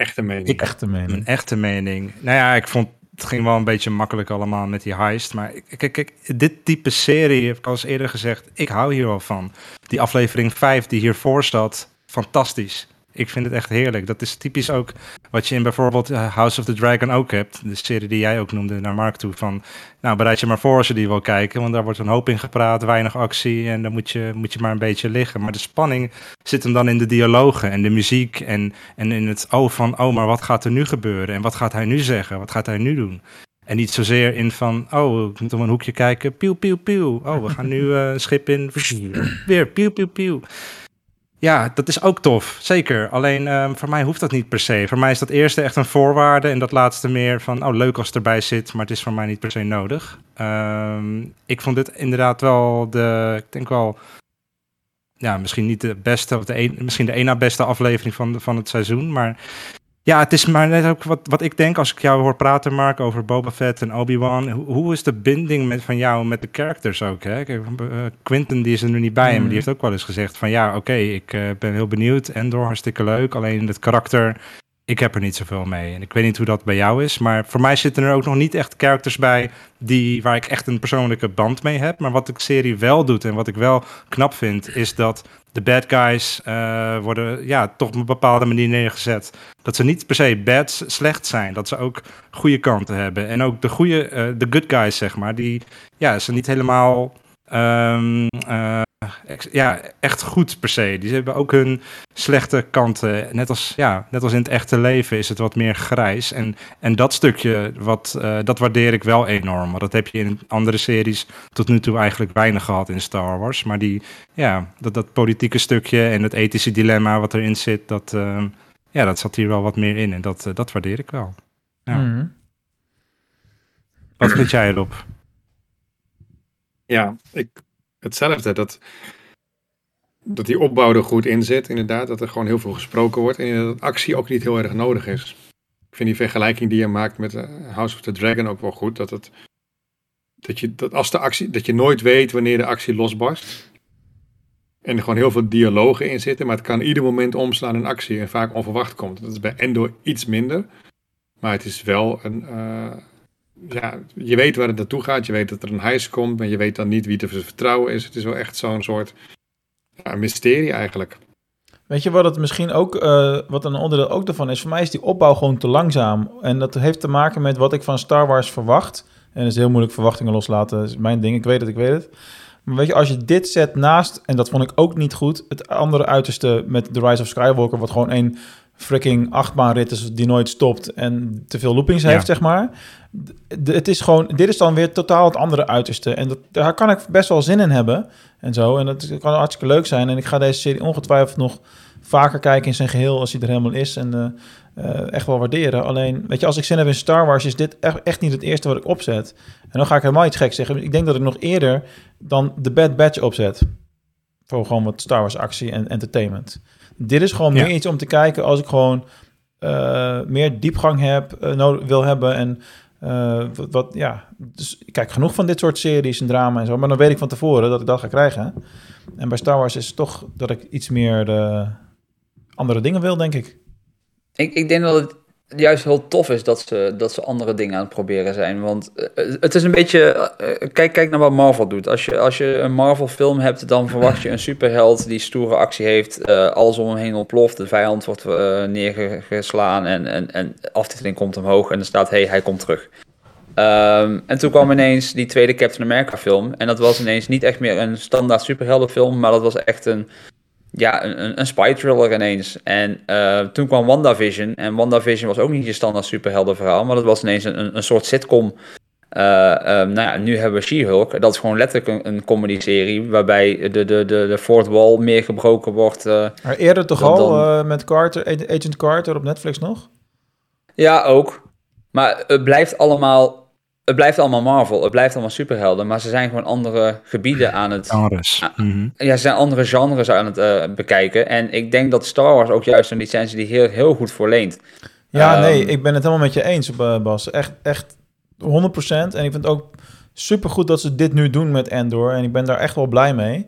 Echte mening. Ik- Echte mening. Mijn echte mening. Nou ja, ik vond het ging wel een beetje makkelijk allemaal met die heist. Maar ik- kijk, kijk, dit type serie, heb ik al eens eerder gezegd, ik hou hier wel van. Die aflevering 5 die hiervoor zat, fantastisch. Ik vind het echt heerlijk. Dat is typisch ook wat je in bijvoorbeeld eh, House of the Dragon ook hebt. De serie die jij ook noemde naar Mark toe. Van, nou, bereid je maar voor als je die wil kijken. Want daar wordt een hoop in gepraat, weinig actie. En dan moet je, moet je maar een beetje liggen. Maar de spanning zit hem dan in de dialogen en de muziek. En, en in het, oh van, oh, maar wat gaat er nu gebeuren? En wat gaat hij nu zeggen? Wat gaat hij nu doen? En niet zozeer in van, oh, ik moet om een hoekje kijken. Pieuw, pieuw, pieuw. Oh, we gaan nu eh, een schip in. Weer, pieuw, pieuw, pieuw. Ja, dat is ook tof, zeker. Alleen ehm, voor mij hoeft dat niet per se. Voor mij is dat eerste echt een voorwaarde en dat laatste meer van, oh leuk als het erbij zit, maar het is voor mij niet per se nodig. Ehm, ik vond dit inderdaad wel de, ik denk wel, ja, misschien niet de beste, of de een, misschien de één na beste aflevering van, van het seizoen, maar ja, het is maar net ook wat, wat ik denk als ik jou hoor praten, Mark, over Boba Fett en Obi-Wan. Hoe, hoe is de binding met, van jou met de characters ook? Hè? Kijk, eh, Quentin die is er nu niet bij, maar die heeft ook wel eens gezegd van ja, oké, ik eh, ben heel benieuwd. Endor, hartstikke leuk. Alleen het karakter, ik heb er niet zoveel mee. En ik weet niet hoe dat bij jou is, maar voor mij zitten er ook nog niet echt characters bij die, waar ik echt een persoonlijke band mee heb. Maar wat de serie wel doet en wat ik wel knap vind, is dat de bad guys eh, worden ja, toch op een bepaalde manier neergezet. Dat ze niet per se bad slecht zijn. Dat ze ook goede kanten hebben. En ook de goede, eh, de good guys, zeg maar, die ja, ze niet helemaal ehm, eh, ja, echt goed per se. Die hebben ook hun slechte kanten. Net als, ja, net als in het echte leven is het wat meer grijs. En, en dat stukje, wat, eh, dat waardeer ik wel enorm. Maar dat heb je in andere series tot nu toe eigenlijk weinig gehad in Star Wars. Maar die, ja, dat, dat politieke stukje en het ethische dilemma wat erin zit, dat, eh, ja, dat zat hier wel wat meer in. En dat, eh, dat waardeer ik wel. Ja. Mhm. Wat vind jij erop? Ja, ik, hetzelfde. Dat, dat die opbouw er goed in zit, inderdaad. Dat er gewoon heel veel gesproken wordt. En dat actie ook niet heel erg nodig is. Ik vind die vergelijking die je maakt met eh, House of the Dragon ook wel goed. Dat, het, dat, je, dat, als de actie, dat je nooit weet wanneer de actie losbarst. En er gewoon heel veel dialogen in zitten. Maar het kan ieder moment omslaan in actie. En vaak onverwacht komt. Dat is bij Endor iets minder. Maar het is wel een... eh, ja, je weet waar het naartoe gaat. Je weet dat er een huis komt, maar je weet dan niet wie te vertrouwen is. Het is wel echt zo'n soort ja, mysterie eigenlijk. Weet je wat het misschien ook, eh, wat een onderdeel ook daarvan is? Voor mij is die opbouw gewoon te langzaam. En dat heeft te maken met wat ik van Star Wars verwacht. En het is heel moeilijk verwachtingen loslaten, dat is mijn ding. Ik weet het, ik weet het. Maar weet je, als je dit zet naast, en dat vond ik ook niet goed, het andere uiterste met The Rise of Skywalker, wat gewoon een freaking achtbaanrit is die nooit stopt en te veel loopings heeft, Ja. zeg maar. Het is gewoon, dit is dan weer totaal het andere uiterste. En dat, daar kan ik best wel zin in hebben en zo. En dat kan hartstikke leuk zijn. En ik ga deze serie ongetwijfeld nog vaker kijken in zijn geheel als hij er helemaal is. En eh, eh, echt wel waarderen. Alleen, weet je, als ik zin heb in Star Wars, is dit echt, echt niet het eerste wat ik opzet. En dan ga ik helemaal iets gek zeggen. Ik denk dat ik nog eerder dan de Bad Batch opzet. Voor gewoon wat Star Wars actie en entertainment. Dit is gewoon Ja. meer iets om te kijken als ik gewoon eh, meer diepgang heb, nodig, wil hebben. En eh, wat, ja, dus ik kijk genoeg van dit soort series en drama en zo. Maar dan weet ik van tevoren dat ik dat ga krijgen. En bij Star Wars is het toch dat ik iets meer de andere dingen wil, denk ik. Ik, ik denk dat het juist heel tof is dat ze, dat ze andere dingen aan het proberen zijn. Want eh, het is een beetje. eh, kijk, kijk naar wat Marvel doet. Als je, als je een Marvel-film hebt, dan verwacht je een superheld die stoere actie heeft. eh, alles om hem heen ontploft. De vijand wordt eh, neergeslaan en, en, en aftiteling komt omhoog. En dan staat: hey, hij komt terug. Ehm, en toen kwam ineens die tweede Captain America film. En dat was ineens niet echt meer een standaard superheldenfilm, maar dat was echt een, ja, een, een, spy thriller ineens. En eh, toen kwam WandaVision. En WandaVision was ook niet je standaard superheldenverhaal, maar dat was ineens een, een, soort sitcom. Eh, ehm, nou ja, nu hebben we She-Hulk. Dat is gewoon letterlijk een, een comedy-serie waarbij de, de, de, de fourth wall meer gebroken wordt. eh. Maar eerder toch Dan- al met Carter, Agent Carter op Netflix nog? Ja, ook. Maar het blijft allemaal... Het blijft allemaal Marvel, het blijft allemaal superhelden, maar ze zijn gewoon andere gebieden aan het Genres. Ah. Mhm. Ja, ze zijn andere genres aan het eh, bekijken. En ik denk dat Star Wars ook juist een licentie die heel, heel goed voor leent. Ja, Ehm, nee, ik ben het helemaal met je eens, eh, Bas. Echt, echt 100%. En ik vind het ook supergoed dat ze dit nu doen met Endor. En ik ben daar echt wel blij mee.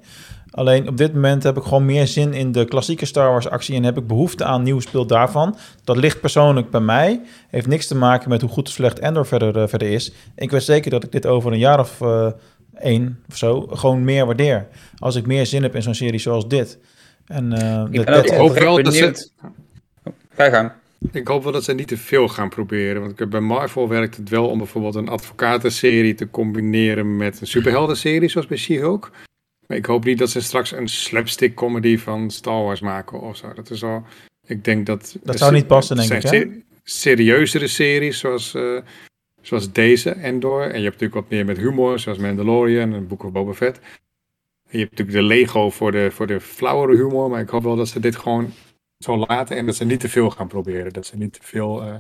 Alleen op dit moment heb ik gewoon meer zin in de klassieke Star Wars actie en heb ik behoefte aan nieuw speel daarvan. Dat ligt persoonlijk bij mij. Heeft niks te maken met hoe goed of slecht Endor verder, eh, verder is. Ik weet zeker dat ik dit over een jaar of eh, één of zo gewoon meer waardeer. Als ik meer zin heb in zo'n serie zoals dit. En eh, Ik dat- ik hoop wel dat ze- benieuwd. Ga gang. Ik hoop wel dat ze niet te veel gaan proberen. Want bij Marvel werkt het wel om bijvoorbeeld een advocatenserie te combineren met een superheldenserie, zoals bij She-Hulk. Maar ik hoop niet dat ze straks een slapstick comedy van Star Wars maken of zo. Dat is al. Ik denk dat. Dat zou niet passen, denk ik, se- Serieuzere series zoals, eh, zoals deze, Endor. En je hebt natuurlijk wat meer met humor, zoals Mandalorian en Book of Boba Fett. En je hebt natuurlijk de Lego voor de, voor de flauwere humor. Maar ik hoop wel dat ze dit gewoon zo laten en dat ze niet te veel gaan proberen. Dat ze niet te veel. eh,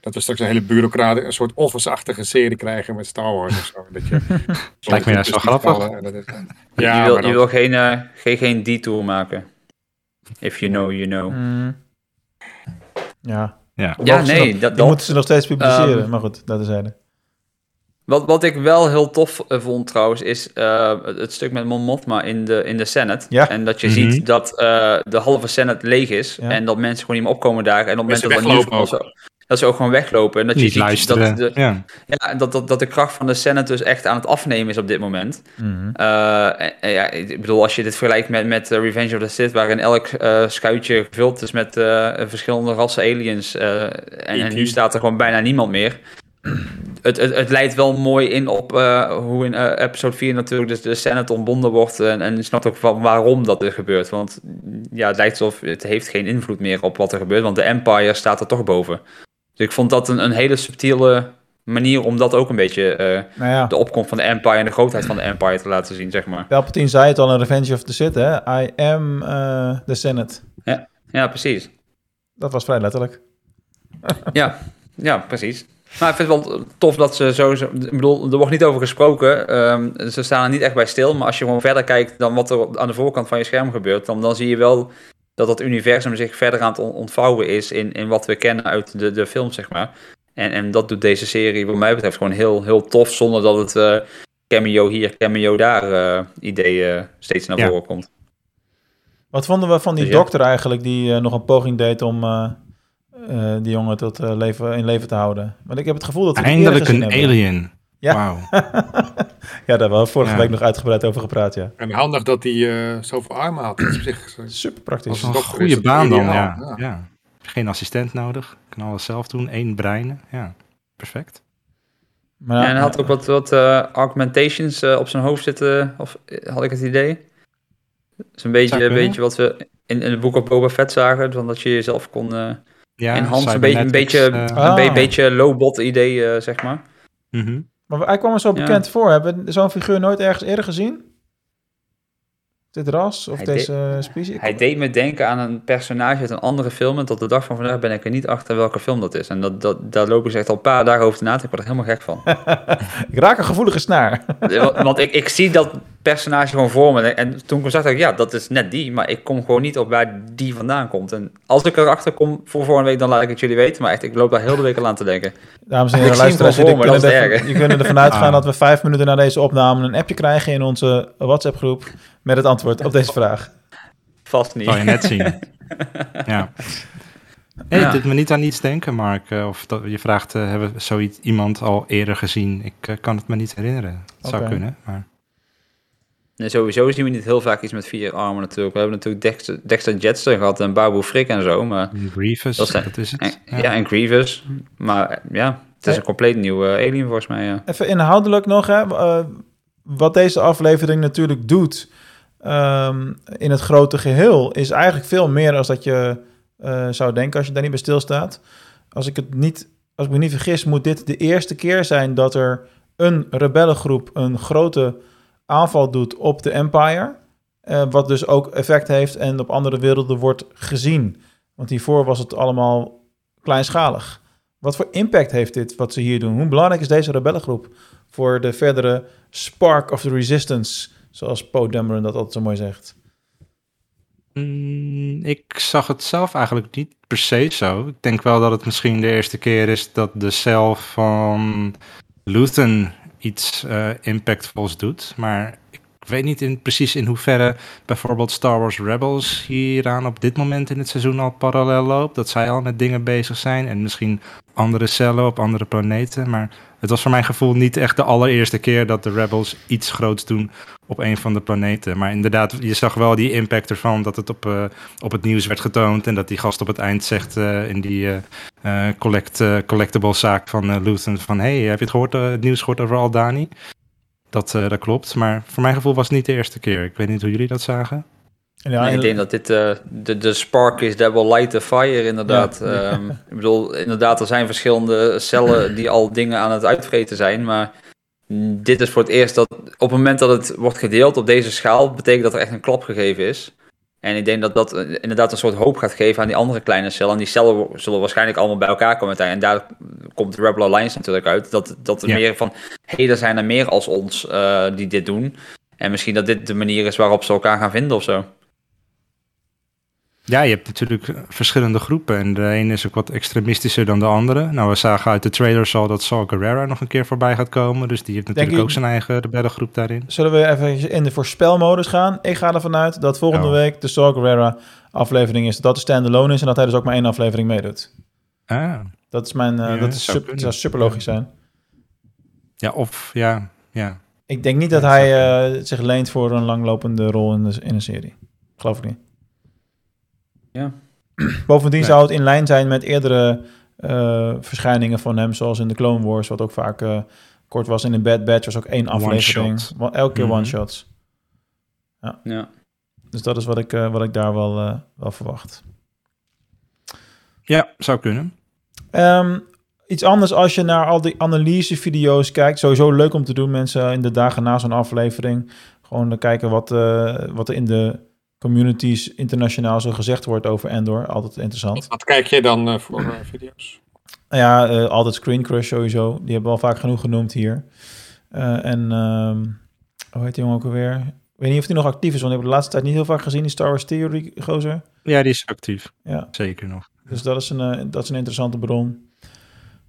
dat we straks een hele bureaucraten, een soort office-achtige serie krijgen met Star Wars of zo. Dat je, Lijkt me juist wel grappig. is- je Ja, wil, je wil geen, eh, geen, geen detour maken. If you know, you know. Mm. Ja. Ja. Ja, nee, nog- dat, die dat, moeten ze nog steeds publiceren. Ehm, maar goed, dat is zijde. Wat, wat ik wel heel tof eh, vond trouwens, is eh, het, het stuk met Mon Mothma in de, in de Senate. Ja. En dat je Mhm. ziet dat eh, de halve Senate leeg is. Ja. En dat mensen gewoon niet meer opkomen daar. En op het moment Mensen dat er nieuws weglopen komt, zo- dat ze ook gewoon weglopen. En dat je Niet ziet luisteren. dat de, ja. ja, dat, dat, dat de kracht van de Senate dus echt aan het afnemen is op dit moment. Mhm. Eh, en- en ja, ik bedoel, als je dit vergelijkt met, met eh, Revenge of the Sith, waarin elk eh, schuitje gevuld is met eh, verschillende rassen aliens. eh, en, en nu staat er gewoon bijna niemand meer. het, het, het leidt wel mooi in op eh, hoe in episode 4 natuurlijk dus de Senate ontbonden wordt. En, en je snapt ook van waarom dat er gebeurt. Want ja, het lijkt alsof het heeft geen invloed meer op wat er gebeurt. Want de Empire staat er toch boven. Dus ik vond dat een, een hele subtiele manier om dat ook een beetje eh, Nou ja, de opkomst van de Empire en de grootheid van de Empire te laten zien, zeg maar. Palpatine zei het al in Revenge of the Sith, hè? I am eh, the Senate. Ja, precies. Dat was vrij letterlijk. Ja, ja, precies. Maar ik vind het wel tof dat ze zo... zo- Ik bedoel, er wordt niet over gesproken. ehm, ze staan er niet echt bij stil. Maar als je gewoon verder kijkt dan wat er aan de voorkant van je scherm gebeurt... dan, dan zie je wel dat dat universum zich verder aan het on- ontvouwen is... in, in wat we kennen uit de, de film, zeg maar. En, en dat doet deze serie wat mij betreft gewoon heel, heel tof... zonder dat het eh, cameo hier, cameo daar eh, idee steeds naar Ja. voren komt. Wat vonden we van die Dus ja. dokter eigenlijk die eh, nog een poging deed om eh, eh, die jongen tot leven, in leven te houden? Want ik heb het gevoel dat we die Eindelijk een alien. Ja. Wauw. ja, daar hebben we vorige Ja. week nog uitgebreid over gepraat, ja. En handig dat hij eh, zoveel armen had. Op zich, eh, Super Dat praktisch. was een goede baan dan, ja. ja. ja. Geen assistent nodig. Kan alles zelf doen. Eén brein. Ja, perfect. Maar, en hij had ook wat, wat eh, augmentations eh, op zijn hoofd zitten, of had ik het idee. Dat is een beetje, een beetje wat we in, in het boek op Boba Fett zagen, van dat je jezelf kon eh Ja, enhancen. Een beetje, een beetje, een Ah. beetje low-bot idee, zeg maar. mhm. Maar hij kwam er zo Ja. bekend voor. Hebben we zo'n figuur nooit ergens eerder gezien? Dit ras of Hij deze eh, species? Hij deed me denken aan een personage uit een andere film. En tot de dag van vandaag ben ik er niet achter welke film dat is. En dat, dat, daar loop ik echt al een paar dagen over te na. Ik word er helemaal gek van. Ik raak een gevoelige snaar. Want ik, ik zie dat personage gewoon voor me. En toen ik zag, dacht ik, ja, dat is net die. Maar ik kom gewoon niet op waar die vandaan komt. En als ik erachter kom voor volgende week, dan laat ik het jullie weten. Maar echt, ik loop daar heel de week al aan te denken. Dames en heren, luisteraars, jullie voor me, kunnen, je kunt ervan uitgaan Ah. dat we vijf minuten na deze opname een appje krijgen in onze WhatsApp-groep met het antwoord op deze vraag. Vast niet. Zal je net zien. ja. Hey, Ja. dit me niet aan iets denken, Mark. eh, Of dat, je vraagt, eh, hebben we zoiets iemand al eerder gezien? Ik eh, kan het me niet herinneren. Het zou kunnen, maar... Nee, sowieso zien we niet heel vaak iets met vier armen natuurlijk. We hebben natuurlijk Dexter, Dexter Jetster gehad en Babu Frick en zo. Maar, Grievous, Dat dat, is het. en, ja. en Grievous. Maar ja, het is Hey. een compleet nieuwe alien volgens mij, ja. Even inhoudelijk nog, hè, eh, wat deze aflevering natuurlijk doet ehm, in het grote geheel, is eigenlijk veel meer dan dat je eh, zou denken als je daar niet bij stilstaat. Als ik, het niet, als ik me niet vergis, moet dit de eerste keer zijn dat er een rebellengroep een grote aanval doet op de Empire. eh, wat dus ook effect heeft en op andere werelden wordt gezien. Want hiervoor was het allemaal kleinschalig. Wat voor impact heeft dit wat ze hier doen? Hoe belangrijk is deze rebellengroep voor de verdere spark of the resistance, zoals Poe Dameron dat altijd zo mooi zegt? Mm, ik zag het zelf eigenlijk niet per se zo. Ik denk wel dat het misschien de eerste keer is dat de cel van Luthen iets eh, impactvols doet. Maar ik weet niet in, precies in hoeverre bijvoorbeeld Star Wars Rebels hieraan op dit moment in het seizoen al parallel loopt. Dat zij al met dingen bezig zijn en misschien andere cellen op andere planeten. Maar het was voor mijn gevoel niet echt de allereerste keer dat de Rebels iets groots doen op een van de planeten. Maar inderdaad, je zag wel die impact ervan dat het op, eh, op het nieuws werd getoond. En dat die gast op het eind zegt eh, in die eh, collect, collectible zaak van Luthen van... hey, heb je het gehoord, eh, het nieuws gehoord over Aldani? Dat, eh, dat klopt, maar voor mijn gevoel was het niet de eerste keer. Ik weet niet hoe jullie dat zagen. Ja, Nee, ik denk dat dit eh, de, de spark is that will light the fire, inderdaad. Ja. Ehm, ik bedoel, inderdaad, er zijn verschillende cellen die al dingen aan het uitvreten zijn, maar dit is voor het eerst dat op het moment dat het wordt gedeeld op deze schaal, betekent dat er echt een klap gegeven is. En ik denk dat dat eh, inderdaad een soort hoop gaat geven aan die andere kleine cellen. En die cellen zullen waarschijnlijk allemaal bij elkaar komen. En daar komt de Rebel Alliance natuurlijk uit. Dat, dat er Ja. meer van, hé, hey, er zijn er meer als ons eh, die dit doen. En misschien dat dit de manier is waarop ze elkaar gaan vinden of zo. Ja, je hebt natuurlijk verschillende groepen en de ene is ook wat extremistischer dan de andere. Nou, we zagen uit de trailers al dat Saul Guerrero nog een keer voorbij gaat komen. Dus die heeft natuurlijk je- ook zijn eigen rebellengroep daarin. Zullen we even in de voorspelmodus gaan? Ik ga ervan uit dat volgende week de Saw Gerrera aflevering is. Dat de standalone is en dat hij dus ook maar één aflevering meedoet. Ah, Dat is mijn, eh, Ja, dat is zou super, zou super logisch zijn. ja, of ja, ja. Ik denk niet dat hij eh, zich leent voor een langlopende rol in, de, in een serie. Geloof ik niet. Ja. Bovendien Nee. zou het in lijn zijn met eerdere eh, verschijningen van hem, zoals in de Clone Wars, wat ook vaak eh, kort was. In Bad Batch was ook één aflevering. shot. Elke keer Mhm. one-shots. Ja. Dus dat is wat ik, eh, wat ik daar wel, eh, wel verwacht. Ja, zou kunnen. Ehm, iets anders als je naar al die analysevideo's kijkt. Sowieso leuk om te doen, mensen, in de dagen na zo'n aflevering. Gewoon te kijken wat, eh, wat er in de communities internationaal zo gezegd wordt over Endor. Altijd interessant. Wat kijk je dan eh, voor eh, video's? Nou ja, eh, altijd Screen Crush sowieso. Die hebben we al vaak genoeg genoemd hier. Eh, en ehm, hoe heet die jongen ook alweer? Ik weet niet of die nog actief is, want ik heb de laatste tijd niet heel vaak gezien, die Star Wars Theory gozer. Ja, die is actief. Ja. Zeker nog. Dus dat is een, dat is een interessante bron.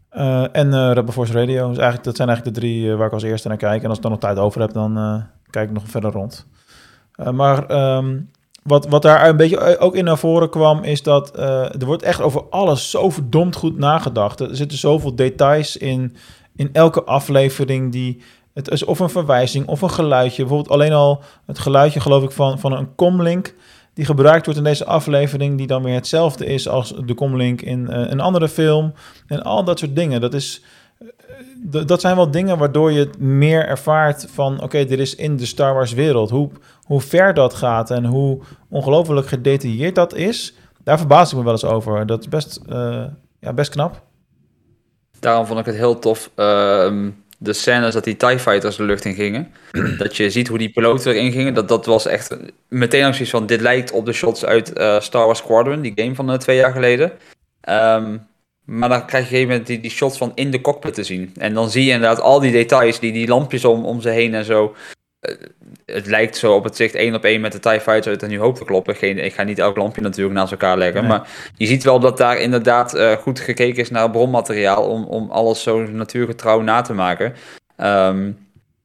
Eh, en eh Rebel Force Radio. Dus eigenlijk, dat zijn eigenlijk de drie waar ik als eerste naar kijk. En als ik dan nog tijd over heb, dan eh, kijk ik nog verder rond. Eh, maar ehm, wat, wat daar een beetje eh, ook in naar voren kwam, is dat eh, er wordt echt over alles zo verdomd goed nagedacht. Er zitten zoveel details in, in elke aflevering die... Het is of een verwijzing of een geluidje. Bijvoorbeeld alleen al het geluidje, geloof ik, van, van een comlink die gebruikt wordt in deze aflevering, die dan weer hetzelfde is als de comlink in eh, een andere film. En al dat soort dingen. Dat, is, dat zijn wel dingen waardoor je meer ervaart van... oké, dit is in de Star Wars wereld. Hoe, hoe ver dat gaat en hoe ongelooflijk gedetailleerd dat is... daar verbaas ik me wel eens over. Dat is best, eh, ja, best knap. Daarom vond ik het heel tof. ehm, de scènes dat die TIE Fighters de lucht in gingen. dat je ziet hoe die piloten erin gingen. Dat, dat was echt meteen ook zoiets van... Dit lijkt op de shots uit eh, Star Wars Squadron. Die game van eh, twee jaar geleden. Ehm, maar dan krijg je op een gegeven moment die, die shots van in de cockpit te zien. En dan zie je inderdaad al die details. Die, die lampjes om, om ze heen en zo. Eh, het lijkt zo op het zicht één op één met de TIE Fighter uit een New Hope te kloppen. Geen, ik ga niet elk lampje natuurlijk naast elkaar leggen. Nee. Maar je ziet wel dat daar inderdaad eh, goed gekeken is naar bronmateriaal. Om, om alles zo natuurgetrouw na te maken. Ehm,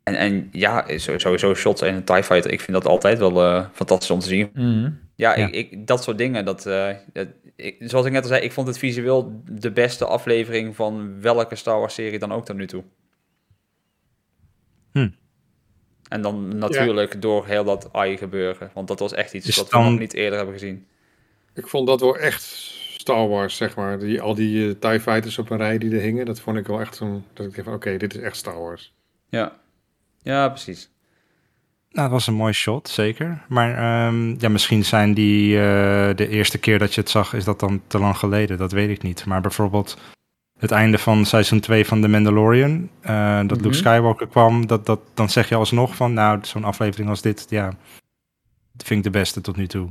en, en ja, sowieso shots en een TIE Fighter. Ik vind dat altijd wel eh, fantastisch om te zien. Mhm. Ja, Ja. Ik, ik, dat soort dingen. Dat, dat- ik- zoals ik net al zei, ik vond het visueel de beste aflevering van welke Star Wars serie dan ook tot nu toe. Hm. En dan natuurlijk door heel dat AI gebeuren. Want dat was echt iets Dus wat dan- we nog niet eerder hebben gezien. Ik vond dat wel echt Star Wars, zeg maar. Die, al die eh, TIE Fighters op een rij die er hingen. Dat vond ik wel echt zo'n... Dat ik dacht van, oké, dit is echt Star Wars. Ja, ja precies. Nou, dat was een mooi shot, zeker. Maar ehm, ja, misschien zijn die eh, de eerste keer dat je het zag, is dat dan te lang geleden. Dat weet ik niet. Maar bijvoorbeeld het einde van seizoen 2 van The Mandalorian, eh, dat Mhm. Luke Skywalker kwam, dat, dat, dan zeg je alsnog van, nou, zo'n aflevering als dit, ja, dat vind ik de beste tot nu toe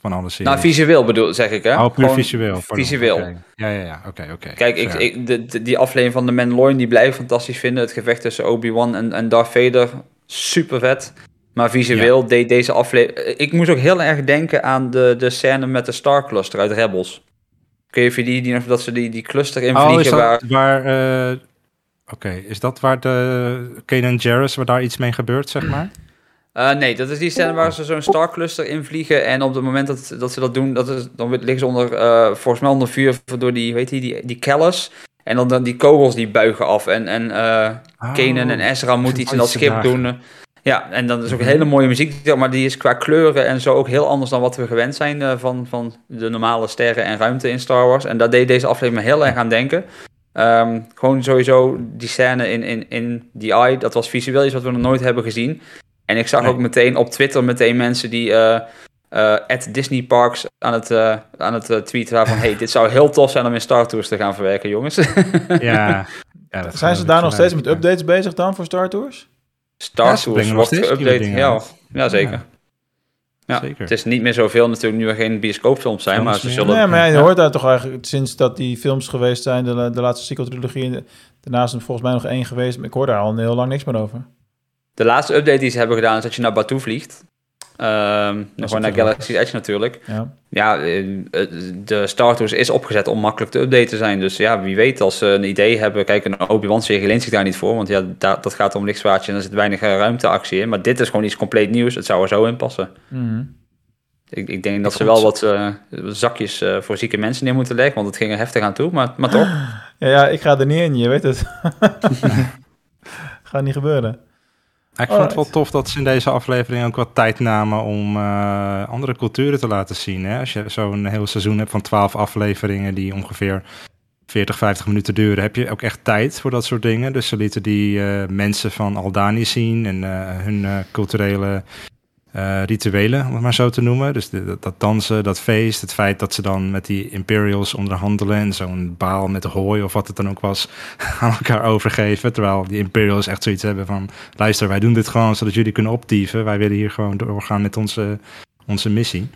van alle series. Nou, visueel bedoel, zeg ik hè. Oh, puur visueel. pardon. Visueel. Ja, ja, ja. Oké, oké. Kijk, ik, ik, de, de- die aflevering van de Mandalorian, die blijf ik fantastisch vinden. Het gevecht tussen Obi-Wan en, en Darth Vader, super vet. Maar visueel deed deze aflevering... Ik moest ook heel erg denken aan de, de scène met de Star Cluster uit Rebels. Kun je die, die, dat ze die, die cluster in Oh, vliegen is dat waar... waar... eh, Oké, is dat waar de Kanan Jarrus, waar daar iets mee gebeurt, zeg maar? Eh, nee, dat is die scène waar ze zo'n Star Cluster in vliegen. En op het moment dat, dat ze dat doen, dat is, dan liggen ze onder, eh, volgens mij onder vuur door die, weet je, die, die Callus. En dan, dan die kogels die buigen af. En, en eh Kanan en Ezra moeten iets in dat schip dagen. doen. Ja, en dan is ook hele mooie muziek, maar die is qua kleuren en zo ook heel anders dan wat we gewend zijn eh, van, van de normale sterren en ruimte in Star Wars. En daar deed deze aflevering me heel erg aan denken. Ehm, gewoon sowieso die scène in, in, in The Eye, dat was visueel iets wat we nog nooit hebben gezien. En ik zag Nee. ook meteen op Twitter meteen mensen die eh eh, at Disney Parks aan het, eh, aan het eh, tweeten van hey, dit zou heel tof zijn om in Star Tours te gaan verwerken, jongens. Ja. ja dat Zijn ze daar nog steeds met updates bezig dan voor Star Tours? Star Ja, Tours wordt geüpdate. Ja, ja, zeker. Ja. Ja, Zeker. Het is niet meer zoveel natuurlijk nu er geen bioscoopfilms zijn, maar ze zullen... Nee, maar je hoort daar toch eigenlijk sinds dat die films geweest zijn, de, de laatste sequel-trilogie. Daarnaast is er volgens mij nog één geweest, maar ik hoor daar al heel lang niks meer over. De laatste update die ze hebben gedaan is dat je naar Batuu vliegt. Is gewoon naar. Galaxy Edge natuurlijk. Ja. Ja, eh, eh, de Star Tours is opgezet om makkelijk te updaten te zijn. Dus ja, wie weet als ze een idee hebben. Kijk, een Obi-Wan serie leent zich daar niet voor. Want ja, daar, dat gaat om lichtzwaardje en er zit weinig eh, ruimteactie in. Maar dit is gewoon iets compleet nieuws. Het zou er zo in passen. Mhm. Ik, ik denk dat ze wel wat zakjes voor zieke mensen neer moeten leggen. Want het ging er heftig aan toe. Maar, maar toch. Ja, ja, ik ga er niet in, je weet het. Gaat niet gebeuren. Ik vond het wel tof dat ze in deze aflevering ook wat tijd namen om eh, andere culturen te laten zien. Hè? Als je zo'n heel seizoen hebt van twaalf afleveringen die ongeveer 40, 50 minuten duren, heb je ook echt tijd voor dat soort dingen. Dus ze lieten die eh, mensen van Aldani zien en eh, hun culturele eh, rituelen, om het maar zo te noemen. Dus dat dansen, dat feest, het feit dat ze dan met die Imperials onderhandelen en zo'n baal met hooi of wat het dan ook was, aan elkaar overgeven. Terwijl die Imperials echt zoiets hebben van, luister, wij doen dit gewoon zodat jullie kunnen optieven. Wij willen hier gewoon doorgaan met onze, onze missie.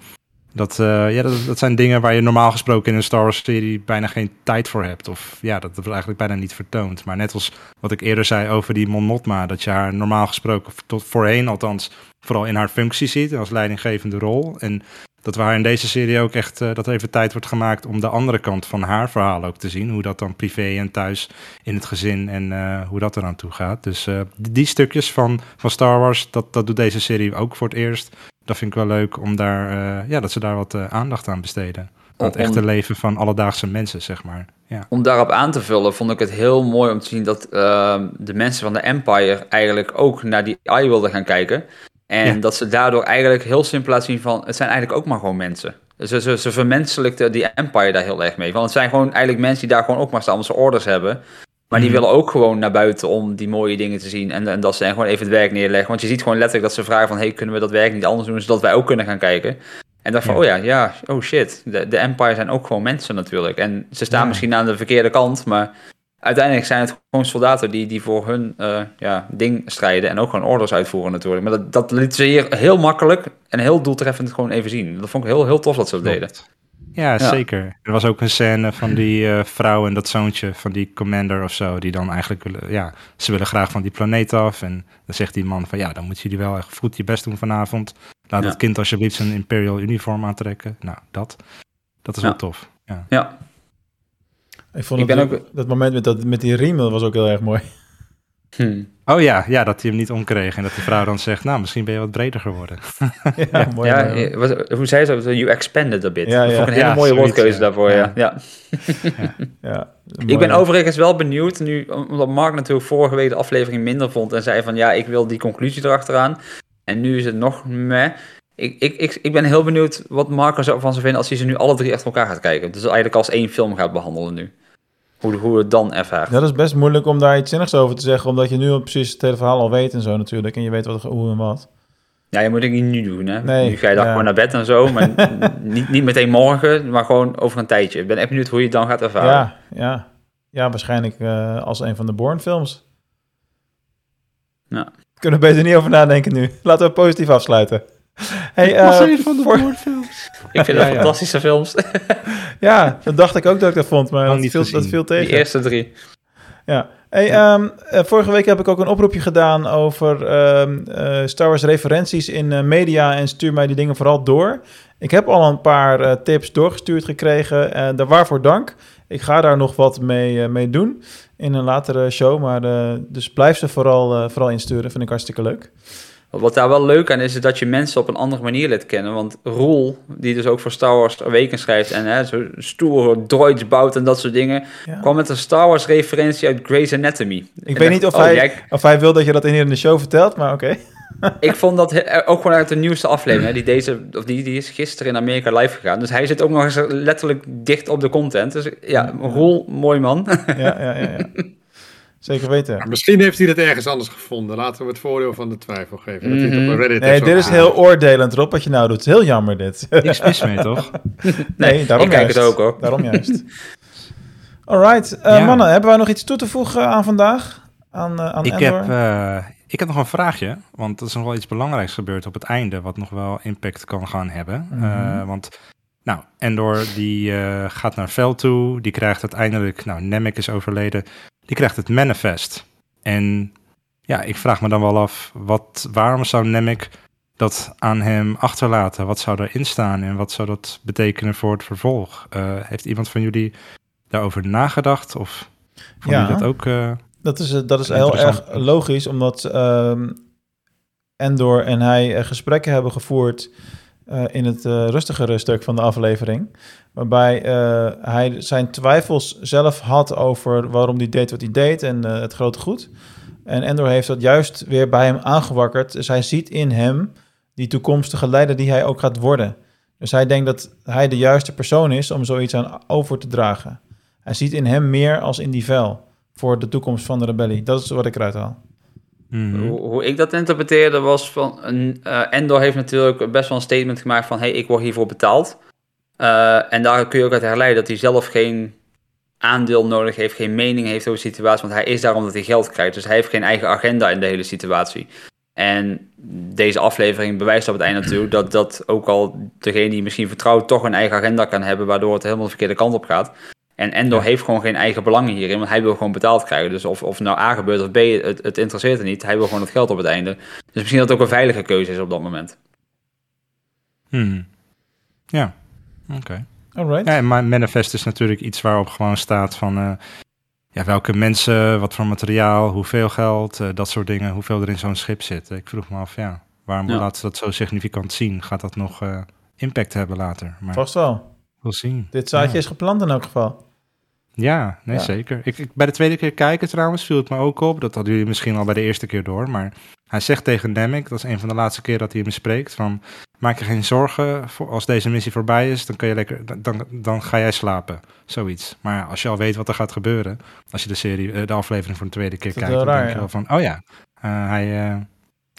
Dat, eh, ja, dat, dat zijn dingen waar je normaal gesproken in een Star Wars serie bijna geen tijd voor hebt. Of ja, dat wordt eigenlijk bijna niet vertoond. Maar net als wat ik eerder zei over die Mon Mothma, dat je haar normaal gesproken, tot voorheen althans, vooral in haar functie ziet, als leidinggevende rol. En dat waar in deze serie ook echt, eh, dat er even tijd wordt gemaakt om de andere kant van haar verhaal ook te zien. Hoe dat dan privé en thuis in het gezin en eh, hoe dat eraan toe gaat. Dus die stukjes van, van Star Wars, dat, dat doet deze serie ook voor het eerst. Dat vind ik wel leuk om daar, eh, ja, dat ze daar wat eh, aandacht aan besteden. Aan het Om- echte leven van alledaagse mensen, zeg maar. Ja. Om daarop aan te vullen, vond ik het heel mooi om te zien dat ehm, de mensen van de Empire eigenlijk ook naar die AI wilden gaan kijken. En Ja. dat ze daardoor eigenlijk heel simpel laten zien van, het zijn eigenlijk ook maar gewoon mensen. Ze, ze, ze vermenselijkten die Empire daar heel erg mee. Want het zijn gewoon eigenlijk mensen die daar gewoon ook maar staan omdat ze orders hebben. Maar die Mhm. willen ook gewoon naar buiten om die mooie dingen te zien. En, en dat ze gewoon even het werk neerleggen. Want je ziet gewoon letterlijk dat ze vragen van... hey, kunnen we dat werk niet anders doen, zodat wij ook kunnen gaan kijken? En dacht van, Ja. oh ja, ja, oh shit. De, de Empire zijn ook gewoon mensen natuurlijk. En ze staan Ja. misschien aan de verkeerde kant, maar... Uiteindelijk zijn het gewoon soldaten die, die voor hun eh, ja, ding strijden en ook gewoon orders uitvoeren natuurlijk. Maar dat, dat liet ze hier heel makkelijk en heel doeltreffend gewoon even zien. Dat vond ik heel, heel tof dat ze dat deden. Ja, Ja. zeker. Er was ook een scène van die eh, vrouw en dat zoontje van die commander of zo, die dan eigenlijk willen, ja, ze willen graag van die planeet af. En dan zegt die man van, ja, dan moeten jullie wel echt goed je best doen vanavond. Laat Ja. het kind alsjeblieft zijn imperial uniform aantrekken. Nou, dat, dat is Ja. wel tof. Ja. Ja, Ik vond Ik ben ook- ook- dat moment met, dat, met die riem dat was ook heel erg mooi. Hm. Oh ja, ja, dat hij hem niet omkreeg en dat die vrouw dan zegt, nou, misschien ben je wat breder geworden. ja, mooi. ja wat- hoe zei ze? You expanded a bit. Ja, dat ja. vond ik een hele Ja, mooie zoiets, woordkeuze ja. daarvoor, ja. Ja. ja. ja, Ik ben overigens wel benieuwd, nu, omdat Mark natuurlijk vorige week de aflevering minder vond en zei van ja, ik wil die conclusie erachteraan. En nu is het nog meh. Ik, ik, ik, ik ben heel benieuwd wat Mark er zo van zou vinden als hij ze nu alle drie achter elkaar gaat kijken. Dus eigenlijk als één film gaat behandelen nu. Hoe, hoe het dan ervaart. Ja, dat is best moeilijk om daar iets zinnigs over te zeggen, omdat je nu al precies het hele verhaal al weet en zo natuurlijk. En je weet wat, hoe en wat. Ja, je moet het niet nu doen, hè. Nee, nu ga je dan ja. gewoon naar bed en zo, maar niet, niet meteen morgen, maar gewoon over een tijdje. Ik ben echt benieuwd hoe je het dan gaat ervaren. Ja, ja. Ja, waarschijnlijk eh, als een van de Bourne-films. Ja. Kunnen we beter niet over nadenken nu. Laten we positief afsluiten. Hey, eh, voor- Ik vind dat ja. fantastische films. Ja, dat dacht ik ook dat ik dat vond, maar dat niet viel, dat tegen. eerste drie. Ja. Hey, ehm, eh, vorige week heb ik ook een oproepje gedaan over ehm, eh, Star Wars referenties in media en stuur mij die dingen vooral door. Ik heb al een paar tips doorgestuurd gekregen en daar waarvoor dank. Ik ga daar nog wat mee, mee doen in een latere show, maar eh, dus blijf ze vooral, vooral insturen, vind ik hartstikke leuk. Wat daar wel leuk aan is, is dat je mensen op een andere manier leert kennen. Want Roel, die dus ook voor Star Wars Awakens schrijft en hè, zo stoere droids bouwt en dat soort dingen, Ja. kwam met een Star Wars referentie uit Grey's Anatomy. Ik En weet niet of, oh, hij, jij- of hij wil dat je dat in in de show vertelt, maar oké. ik vond dat he- ook gewoon uit de nieuwste aflevering. Hè, die, deze, of die, die is gisteren in Amerika live gegaan. Dus hij zit ook nog eens letterlijk dicht op de content. Dus ja, Roel, mooi man. Ja, ja, ja, ja. Zeker weten. Maar misschien heeft hij dat ergens anders gevonden. Laten we het voordeel van de twijfel geven. Dat hij op een Reddit Nee, dit is heel oordelend, Rob, wat je nou doet. Heel jammer, dit. Niks mis mee, toch? Nee, daarom ik kijk juist. het ook, hoor. Daarom juist. Alright, eh, Ja. mannen, hebben wij nog iets toe te voegen aan vandaag? Aan, eh aan Ik Endor? heb, eh, ik heb nog een vraagje, want er is nog wel iets belangrijks gebeurd op het einde, wat nog wel impact kan gaan hebben. Mhm. Eh, want, nou, Endor die eh, gaat naar Vel toe, die krijgt uiteindelijk, nou, Nemec is overleden, die krijgt het manifest. En ja, ik vraag me dan wel af, wat, waarom zou Nemec dat aan hem achterlaten? Wat zou erin staan en wat zou dat betekenen voor het vervolg? Eh, heeft iemand van jullie daarover nagedacht? Of vond Ja. je dat ook... eh, Dat is, eh, dat is heel erg logisch, omdat ehm, Endor en hij gesprekken hebben gevoerd in het rustigere stuk van de aflevering. Waarbij eh, hij zijn twijfels zelf had over waarom hij deed wat hij deed en eh, het grote goed. En Endor heeft dat juist weer bij hem aangewakkerd. Dus hij ziet in hem die toekomstige leider die hij ook gaat worden. Dus hij denkt dat hij de juiste persoon is om zoiets aan over te dragen. hij ziet in hem meer als in die vel voor de toekomst van de rebellie. Dat is wat ik eruit haal. Mhm. Hoe, hoe ik dat interpreteerde was van... Een, eh, Endor heeft natuurlijk best wel een statement gemaakt van... hey, ik word hiervoor betaald. Eh, en daar kun je ook uit herleiden dat hij zelf geen aandeel nodig heeft... geen mening heeft over de situatie. Want hij is daar omdat hij geld krijgt. Dus hij heeft geen eigen agenda in de hele situatie. En deze aflevering bewijst op het einde natuurlijk... dat, dat ook al degene die misschien vertrouwt... toch een eigen agenda kan hebben... waardoor het helemaal de verkeerde kant op gaat. En Endor heeft gewoon geen eigen belangen hierin, want hij wil gewoon betaald krijgen. Dus of, of nou A gebeurt of B, het, het interesseert hem niet. Hij wil gewoon het geld op het einde. Dus misschien dat het ook een veilige keuze is op dat moment. Mhm. Ja, oké. Alright. Ja, en Ma- Manifest is natuurlijk iets waarop gewoon staat van... eh, ja, welke mensen, wat voor materiaal, hoeveel geld, eh, dat soort dingen. Hoeveel er in zo'n schip zit. Ik vroeg me af, ja, waarom Ja. laat ze dat zo significant zien? Gaat dat nog eh, impact hebben later? Maar Vast wel. we'll zien. Dit zaadje Ja. is geplant in elk geval. Ja, nee, Ja. zeker. Ik, ik, bij de tweede keer kijken trouwens viel het me ook op. Dat hadden jullie misschien al bij de eerste keer door. Maar hij zegt tegen Nemec, dat is een van de laatste keer dat hij hem spreekt, van maak je geen zorgen, voor, als deze missie voorbij is, dan, kun je lekker, dan- dan, ga jij slapen. Zoiets. Maar als je al weet wat er gaat gebeuren, als je de, serie, eh, de aflevering voor de tweede keer kijkt, dan denk je ja. wel van, oh ja, eh, hij, eh,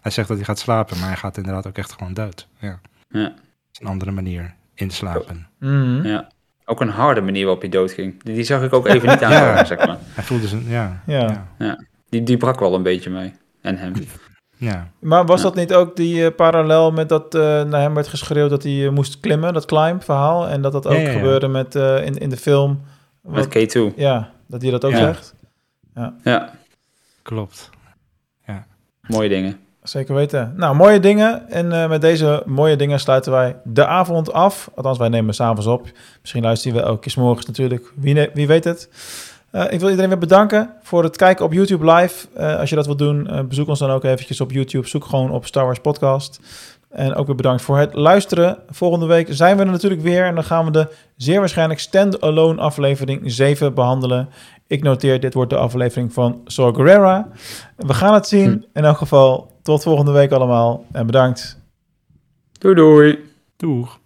hij zegt dat hij gaat slapen, maar hij gaat inderdaad ook echt gewoon dood. Ja. Ja. Dat is een andere manier inslapen. Mhm. Ja. Ook een harde manier waarop hij doodging. Die, die zag ik ook even niet aan, Ja. zeg maar. Hij voelde zijn, ja, Ja. ja, Die, die brak wel een beetje mee. En hem. ja. Maar was Ja. dat niet ook die eh, parallel met dat eh, naar hem werd geschreeuwd dat hij eh, moest klimmen, dat climb verhaal? En dat dat ook Ja, ja, ja. gebeurde met, eh, in, in de film? Met Wat- K2. ja, dat hij dat ook Ja. zegt. Ja, klopt. mooie dingen. Zeker weten. Nou, mooie dingen. En eh, met deze mooie dingen sluiten wij de avond af. Althans, wij nemen s'avonds op. Misschien luister je wel elke keer 's morgens natuurlijk. Wie, wie weet het. Eh, ik wil iedereen weer bedanken voor het kijken op YouTube live. Eh, als je dat wilt doen, eh, bezoek ons dan ook eventjes op YouTube. Zoek gewoon op Star Wars Podcast. En ook weer bedankt voor het luisteren. Volgende week zijn we er natuurlijk weer. En dan gaan we de zeer waarschijnlijk stand-alone aflevering 7 behandelen. Ik noteer, dit wordt de aflevering van Saw Gerrera. We gaan het zien. In elk geval, tot volgende week allemaal. En bedankt. Doei doei. Doeg.